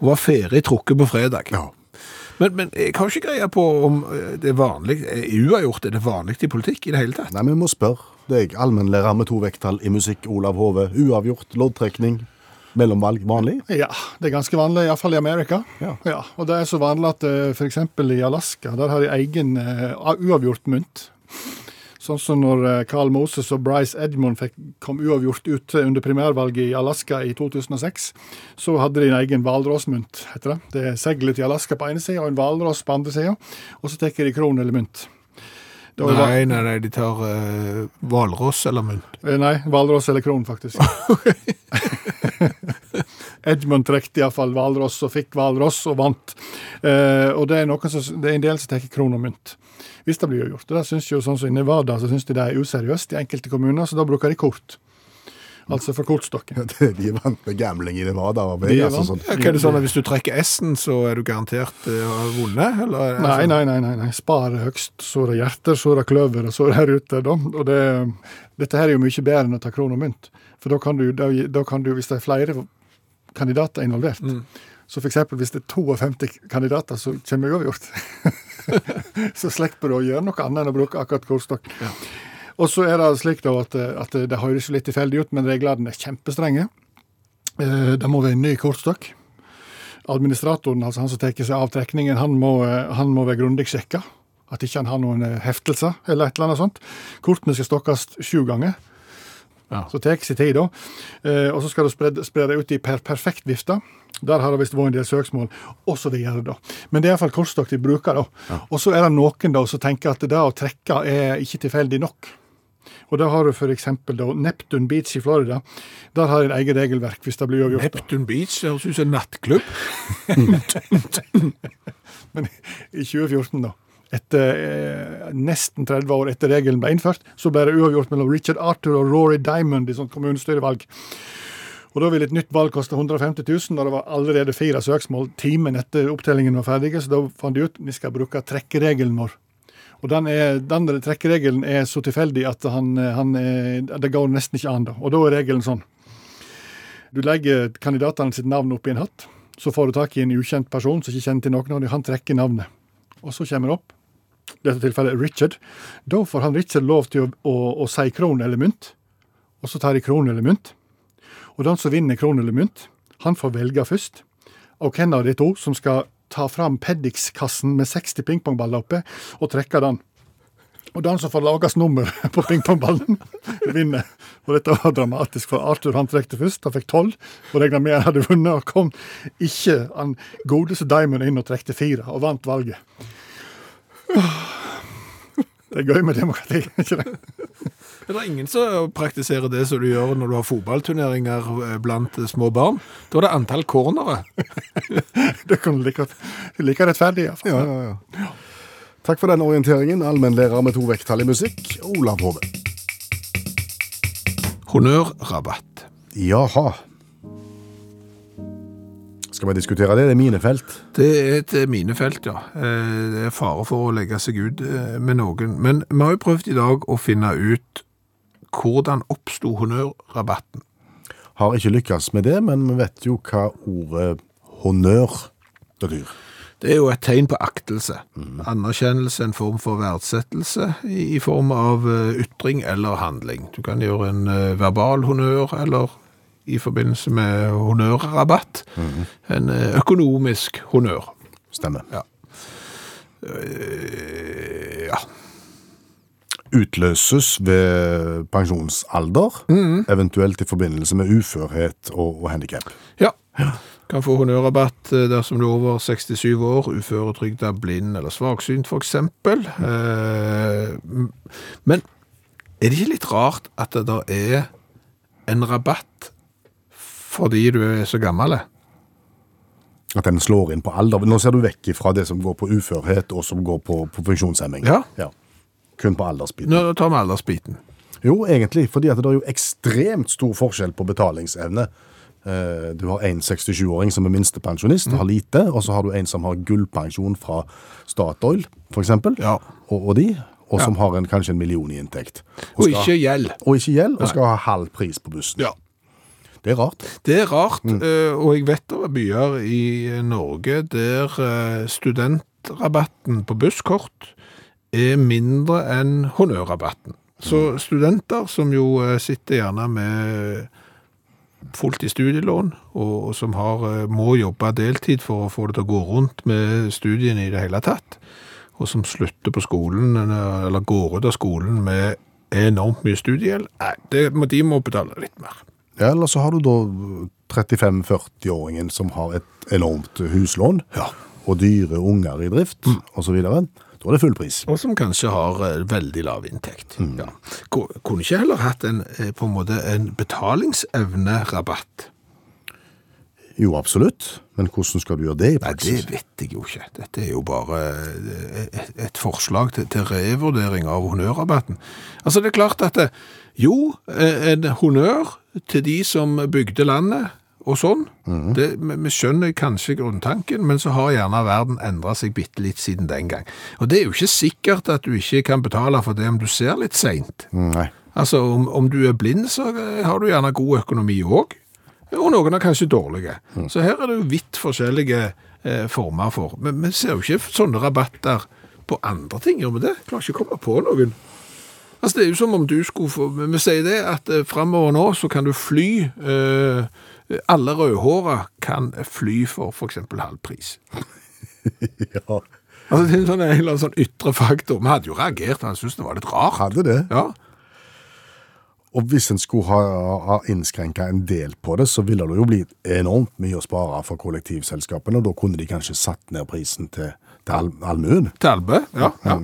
og var ferdig trukket på fredag. Ja. Men, men jeg har ikke greie på om eh, det er vanlig, eh, uavgjort er det vanlig i politikk i det hele tatt. Nei, vi må spørre. deg, allmennlærer med to vekttall i musikk, Olav Hove. Uavgjort, loddtrekning, mellomvalg, vanlig? Ja, det er ganske vanlig, iallfall i Amerika. Ja. og det er så vanlig at f.eks. i Alaska, der har de egen uh, uavgjort mynt. Sånn som når eh, Carl Moses og Bryce Edmund fikk, kom uavgjort ut under primærvalget i Alaska i 2006, så hadde de en egen hvalrossmynt, heter det. Det er seglet i Alaska på ene sida og en hvalross på andre sida, og så tar de kron eller mynt. Da var- Nei, nei, nei, de tar hvalross uh, eller mynt. Eh, Nei, hvalross eller kron, faktisk. [LAUGHS] [LAUGHS] Edmund trekte iallfall hvalross og fikk hvalross og vant. Uh, og det er, som, det er en del som tar kron og mynt. Hvis det blir gjort. Og det syns jo sånn som I Nevada så syns de det er useriøst i enkelte kommuner, så da bruker de kort. Altså for kortstokken. [LAUGHS] De er vant med gambling i Nevada og Vegas og sånn. Ja, er det sånn at Hvis du trekker S-en, så er du garantert har vunnet? Eller, Nei, altså- nei, nei, nei, nei. Spar høgst, så er det hjerter, så er det kløver, og så er det her ute. Da. Og det, dette her er jo mye bedre enn å ta kron og mynt. For da kan du, da, da kan du hvis det er flere kandidater involvert, så f.eks. hvis det er 52 kandidater, så kommer jeg uavgjort. [LAUGHS] så slipper du å gjøre noe annet enn å bruke akkurat kortstokk. Og så er det slik da at, at det høres litt tilfeldig ut, men reglene er kjempestrenge. Eh, Det må være en ny kortstokk. Administratoren, altså han som tar seg av trekningen, han må, eh, han må være grundig sjekka. At ikke han har noen eh, heftelser eller et eller annet sånt. Kortene skal stokkes sju ganger. Ja. Så tar sin tid, da. Eh, og så skal du spre, spre det ut i per perfekt vifte. Der har det visst vært en del søksmål, osv. Men det er iallfall kortstokk de bruker. da. Og så er det noen da som tenker at det å trekke er ikke tilfeldig nok. Og da har du f.eks. Neptune Beach i Florida. Der har de en eget regelverk hvis det blir uavgjort. Neptun Beach det høres ut som en nattklubb. [LAUGHS] Men i 2014, da, etter eh, nesten 30 år etter regelen ble innført, så ble det uavgjort mellom Richard Arthur og Rory Diamond i sånt kommunestyrevalg. Og Da ville et nytt valg koste 150 000, og det var allerede fire søksmål timen etter opptellingen var ferdig, så da fant de ut vi skal bruke trekkeregelen vår. Og den, er, den trekkeregelen er så tilfeldig at han, han er, det går nesten ikke an. da. Og da er regelen sånn. Du legger kandidatene sitt navn opp i en hatt. Så får du tak i en ukjent person som ikke kjenner til noen, og han trekker navnet. Og så kommer det opp, i dette tilfellet Richard. Da får han Richard lov til å, å, å si kron eller mynt, og så tar de kron eller mynt. Og den som vinner kron eller mynt, han får velge først. Og hvem av de to som skal ta fram Peddix-kassen med 60 pingpongballer oppe, og trekke den. Og den som får lages nummer [LAUGHS] på pingpongballen, vinner. Og dette var dramatisk, for Arthur han trekte først, han fikk tolv, og regna med han hadde vunnet, og kom ikke han godeste Diamond inn og trekte fire, og vant valget. Det er gøy med demokrati, ikke det? Er det ingen som praktiserer det som du gjør når du har fotballturneringer eh, blant eh, små barn? Da er det antall cornere. [LAUGHS] Det kan du like, like rettferdig, iallfall. Ja, ja, ja. Takk for den orienteringen, allmennlærer med to vekttall i musikk, Olav Hove. Honnørrabatt. Jaha. Skal vi diskutere det? Det er minefelt. Det er et eh, minefelt, ja. Det er fare for å legge seg ut med noen. Men vi har jo prøvd i dag å finne ut hvordan oppsto honnørrabatten. Har ikke lykkes med det, men vi vet jo hva ordet honnør betyr. Det er jo et tegn på aktelse. Anerkjennelse, en form for verdsettelse i form av eh, ytring eller handling. Du kan gjøre en eh, verbal honnør, eller i forbindelse med honnørrabatt, en eh, økonomisk honnør. Stemmer. Ja. Ja. Utløses ved pensjonsalder, eventuelt i forbindelse med uførhet og, og handikap. Ja. Kan få honnørrabatt eh, dersom du er over 67 år, uføretrygda, blind eller svaksynt for eksempel. Eh, Men er det ikke litt rart at det der er en rabatt fordi du er så gammel? At den slår inn på alder. Nå ser du vekk fra det som går på uførhet og som går på, på funksjonshemming. Ja. Kun på aldersbiten. Nå tar vi aldersbiten. Jo, egentlig, fordi at det er jo ekstremt stor forskjell på betalingsevne. Eh, Du har en 67-åring som er minstepensjonist, og har lite, og så har du en som har gullpensjon fra Statoil, eksempel, Ja. og, og de, og som Ja. har en, kanskje en million i inntekt. Og skal- ikke gjeld. og ikke gjeld, og skal ha halv pris på bussen. Ja. Det er rart. Det er rart, mm. og jeg vet det er byer i Norge der eh, studentrabatten på busskort er mindre enn honnørrabatten. Så studenter som jo eh, sitter gjerne med fullt i studielån, og, som har, eh, må jobbe deltid for å få det til å gå rundt med studiene i det hele tatt, og som slutter på skolen, eller går ut av skolen med enormt mye studiegjeld, de må betale litt mer. Ja, eller så har du da 35-40-åringen som har et enormt huslån, Ja. og dyre unger i drift, og så. Da er det full pris. Og som kanskje har eh, veldig lav inntekt. Ja. Ko- Kunne ikke heller hatt en, eh, på en måte en betalingsevnerabatt? Jo, absolutt. Men hvordan skal du gjøre det i Nei, det vet jeg jo ikke. Dette er jo bare eh, et, et forslag til, til revurdering av honnørrabatten. Altså, det er klart at det, jo, en honnør til de som bygde landet og sånn. det, vi skjønner kanskje grunntanken, men så har gjerne verden endret seg bitte litt siden den gang. Og det er jo ikke sikkert at du ikke kan betale for det om du ser litt seint. Nei. Altså, om, om du er blind, så eh, har du gjerne god økonomi òg. Og noen er kanskje dårlige. Så her er det jo vidt forskjellige eh, former for. Men vi ser jo ikke sånne rabatter på andre ting, gjør vi det? Klarer ikke å komme på noen. Altså, det er jo som om du skulle få vi sier det at eh, framover nå så kan du fly eh, Alle rødhåra kan fly for f.eks. halv pris. [LAUGHS] Ja, Altså, det er en sånn, en eller annen sånn ytre faktor. Vi hadde jo reagert, han syntes det var litt rart. hadde det. Ja. Og hvis en skulle ha, ha innskrenka en del på det, så ville det jo blitt enormt mye å spare for kollektivselskapene, og da kunne de kanskje satt ned prisen til, til all, allmuen. Talbø. Ja. ja.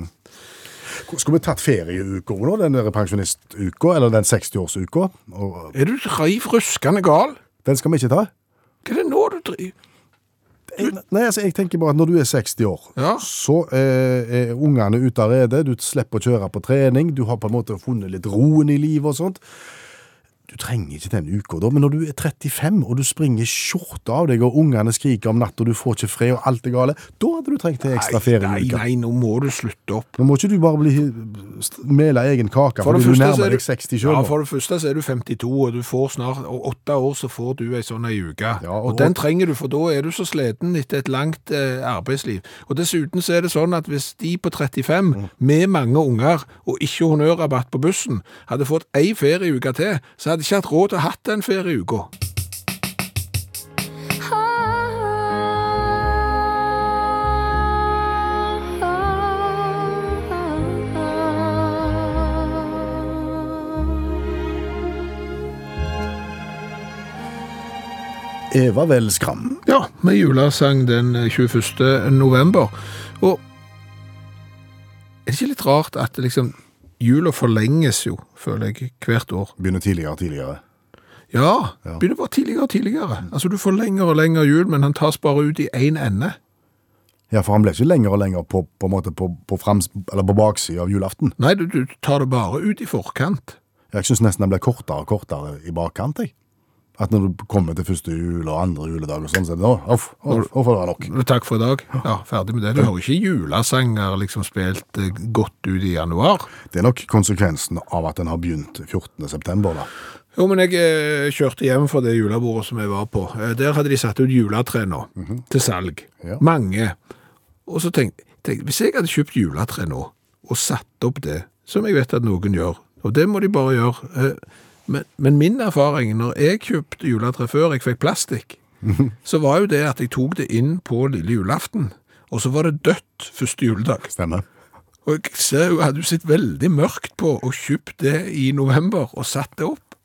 Skulle vi tatt ferieuka nå, den pensjonistuka, eller den 60-årsuka? Er du reiv ruskende gal? Den skal vi ikke ta? Hva er det nå du driver? Nei, altså, jeg tenker bare at når du er 60 år, Ja. så eh, er ungene ute av redet, du slipper å kjøre på trening, du har på en måte funnet litt roen i livet og sånt. Du trenger ikke den uka da, men når du er 35 og du springer skjorta av deg, og ungene skriker om natt, og du får ikke fred, og alt er gale, da hadde du trengt en ekstra Nei, nei, nei, nå må du slutte opp. Nå må ikke du bare bli mele egen kake, For fordi du nærmer er deg 60 selv. Ja, for det første så er du 52, og du får snart og åtte år så får du ei sånn ei uke. Ja, og, og- den trenger du, for da er du så sliten etter et langt eh, arbeidsliv. Og dessuten så er det sånn at hvis de på 35, Mm. med mange unger og ikke honnørrabatt på bussen, hadde fått ei ferieuke til, så hadde de ikke hatt råd til å ha hatt den ferieuka. Eva Welskram. Ja, med julesang den eh, 21. november. Og er det ikke litt rart at liksom jula forlenges jo, føler jeg, hvert år? Begynner tidligere og tidligere. Ja, Ja. begynner bare tidligere og tidligere. Altså du får lengre og lengre jul, men han tas bare ut i én ende. Ja, for han ble ikke lenger og lenger på, på, en måte på, på, frems, eller på baksiden av julaften. Nei, du, du tar det bare ut i forkant. Jeg syns nesten den ble kortere og kortere i bakkant. jeg. At når du kommer til første jul og andre juledag og sånn, så er det nå, off, off, off, nok. Takk for i dag. Ja, ferdig med det. Du har jo ikke julesanger liksom spilt eh, godt ut i januar. Det er nok konsekvensen av at den har begynt 14. september, da. Jo, men jeg eh, kjørte hjem fra det julebordet som jeg var på. Eh, der hadde de satt ut juletre nå, til salg. Ja. Mange. Og så tenkte jeg, hvis jeg hadde kjøpt juletre nå, og satt opp det, som jeg vet at noen gjør, og det må de bare gjøre, men, men min erfaring, når jeg kjøpte juletre før jeg fikk plastikk, [LAUGHS] så var jo det at jeg tok det inn på lille julaften, og så var det dødt første juledag. Stemmer. Og jeg ser jo, hadde jo sett veldig mørkt på å kjøpt det i november og satt det opp.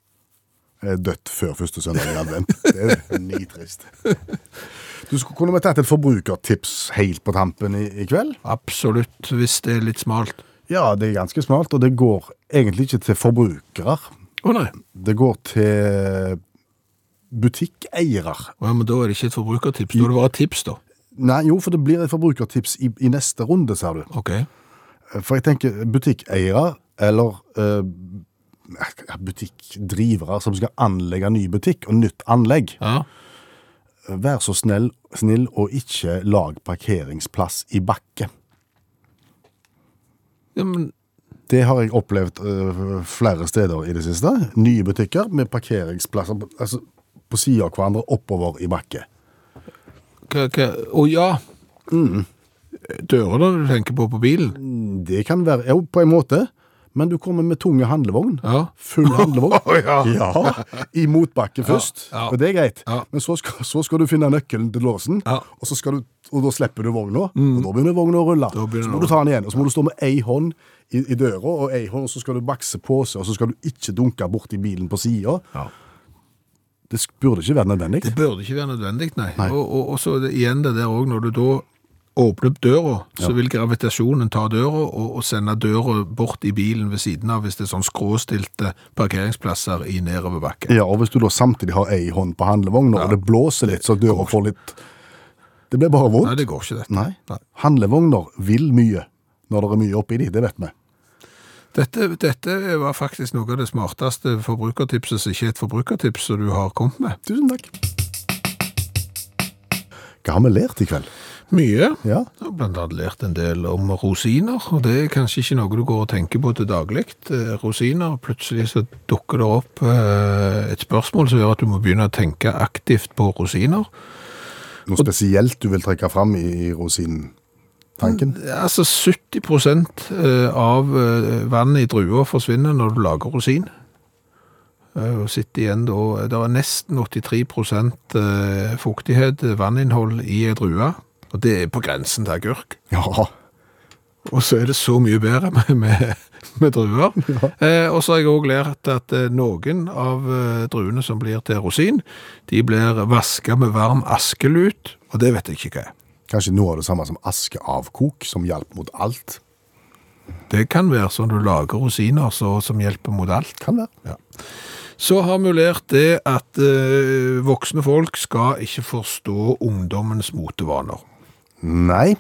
er dødt før første søndag i advent. Det er nitrist. Du skulle kunne vi tatt et forbrukertips helt på tampen i, i kveld? Absolutt, hvis det er litt smalt. Ja, det er ganske smalt, og det går egentlig ikke til forbrukere. Å nei, Det går til butikkeiere. Ja, men da er det ikke et forbrukertips, da er det bare et tips da. Nei, jo, for det blir et forbrukertips i, i neste runde, ser du. Ok. For jeg tenker butikkeiere, eller eh, butikkdrivere som skal anlegge ny butikk og nytt anlegg, Ja, vær så snill, snill og ikke lag parkeringsplass i bakke. ja men Det har jeg opplevd øh, flere steder i det siste. Nye butikker med parkeringsplasser på- altså, på siden av hverandre oppover i bakke. Å oh, ja. ja. Dørene du tenker på på bilen? Det kan være, jo, på en måte, men du kommer med tunge handlevogn. Ja. Full handlevogn. [LAUGHS] ja. Ja, I motbakke først, ja. og det er greit. Men så skal, så skal du finne nøkkelen til låsen, og, så skal du, og da slipper du vogna, og da begynner vogna å rulle. Så må du ta den igjen, og så må du stå med ei hånd i, i døra, og ei hånd, og så skal du bakse på seg, og så skal du ikke dunke borti bilen på sida. Ja. Det burde ikke være nødvendig. Det burde ikke være nødvendig, nei. Nei. Og, og, og så det igjen det der òg, når du da åpner opp døra, så vil gravitasjonen ta døra og, og sende døra bort i bilen ved siden av hvis det er sånn skråstilte parkeringsplasser i nedoverbakke. Ja, og hvis du da samtidig har ei hånd på handlevogna, Ja. og det blåser litt, så døra får litt Det blir bare vondt. Nei, det går ikke dette. Nei. Nei. Handlevogner vil mye når det er mye oppi de, det vet vi. Dette, dette var faktisk noe av det smarteste forbrukertipset som ikke er et forbrukertips som du har kommet med. Tusen takk. Hva har vi lært i kveld? Mye. Ja, Jeg har blant annet lært en del om rosiner, og det er kanskje ikke noe du går og tenker på til daglig. Eh, Rosiner, plutselig så dukker det opp eh, et spørsmål som gjør at du må begynne å tenke aktivt på rosiner. Noe spesielt du vil trekke fram i rosintanken? Altså 70 eh, av eh, vannet i drua forsvinner når du lager rosin. Eh, Og sitter igjen da, det er nesten 83 eh, fuktighet, vanninnhold i ei drue, og det er på grensen til agurk. Ja. Og så er det så mye bedre med, med, med druer. Eh, og så har jeg også lært at eh, noen av eh, druene som blir til rosin, de blir vasket med varm askelut, og det vet jeg ikke hva er. Kanskje noe av det samme som askeavkok, som hjalp mot alt? Det kan være sånn du lager rosiner så, som hjelper mot alt. Kan det. Ja. Så har vi lært det at eh, voksne folk skal ikke forstå ungdommens motevaner. Nei.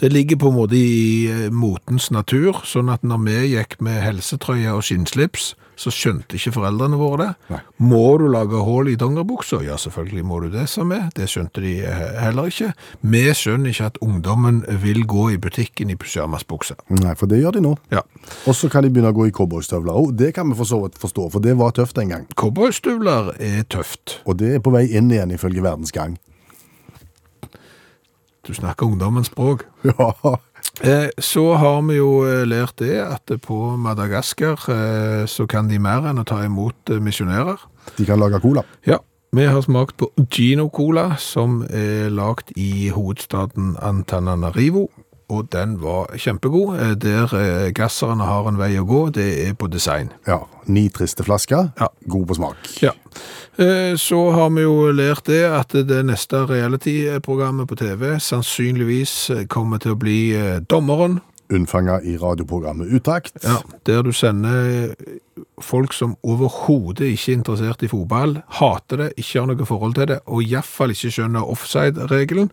Det ligger på en måte i eh, motens natur, sånn at når vi gikk med helsetrøye og skinnslips, så skjønte ikke foreldrene våre det. Nei. Må du lage hull i dongeribuksa? Ja, selvfølgelig må du det, sa vi. Det skjønte de heller ikke. Vi skjønner ikke at ungdommen vil gå i butikken i pysjamasbukse. Nei, for det gjør de nå. Ja. Og så kan de begynne å gå i cowboystøvler òg. Det kan vi for så vidt forstå, for det var tøft en gang. Cowboystøvler er tøft. Og det er på vei inn igjen, ifølge Verdens Gang. Du snakker ungdommens språk. [LAUGHS] Ja. Eh, Så har vi jo eh, lært det at på Madagaskar eh, så kan de mer enn å ta imot misjonærer. De kan lage cola. Ja, vi har smakt på Gino Cola, som er lagt i hovedstaden Antananarivo, og den var kjempegod. Eh, Der eh, gasserne har en vei å gå, det er på design. Ja. Ni triste flasker. Ja. God på smak. Ja. Eh, Så har vi jo lært det at det neste reality-programmet på TV sannsynligvis kommer til å bli Dommeren. unnfanga i radioprogrammet Utakt. Ja, der du sender folk som overhodet ikke er interessert i fotball, hater det, ikke har noe forhold til det, og iallfall ikke skjønner offside-regelen.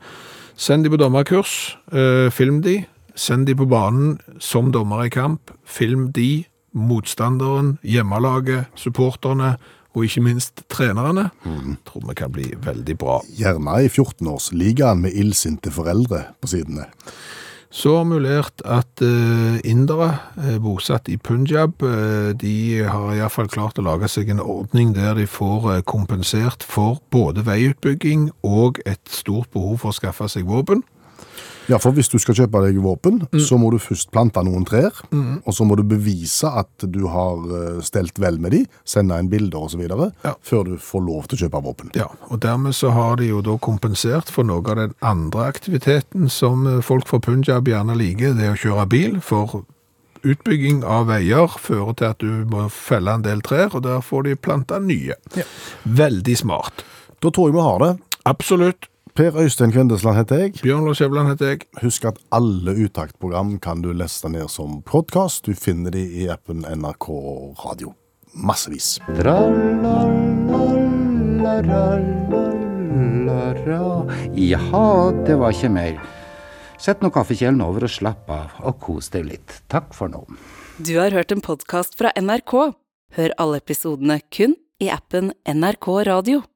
Send de på dommerkurs, eh, film de. Send de på banen som dommer i kamp. Film de, motstanderen, hjemmelaget, supporterne og ikke minst trenerne. Tror vi kan bli veldig bra. Gjerne i 14-årsligaen med illsinte foreldre på sidene. Så lært at eh, indere eh, bosatt i Punjab, eh, de har iallfall klart å lage seg en ordning der de får kompensert for både veiutbygging og et stort behov for å skaffe seg våpen. Ja, for hvis du skal kjøpe deg våpen, så må du først plante noen trær, og så må du bevise at du har eh, stelt vel med de, sende inn bilder videre, Ja. før du får lov til å kjøpe våpen. Ja, og dermed så har de jo da kompensert for noe av den andre aktiviteten som eh, folk fra Punjab gjerne liker, det å kjøre bil, for utbygging av veier fører til at du må felle en del trær, og der får de planta nye. Veldig smart. Da tror jeg vi har det. Absolutt. Per Øystein Kvindesland heter jeg. Bjørn Lars Skjæveland heter jeg. Husk at alle uttaktprogram kan du leste ned som podkast. Du finner de i appen NRK Radio. Massevis. Jaha, det var ikke mer. Sett nå kaffekjelen over og slapp av, og kos deg litt. Takk for nå. Du har hørt en podkast fra NRK. Hør alle episodene kun i appen NRK Radio.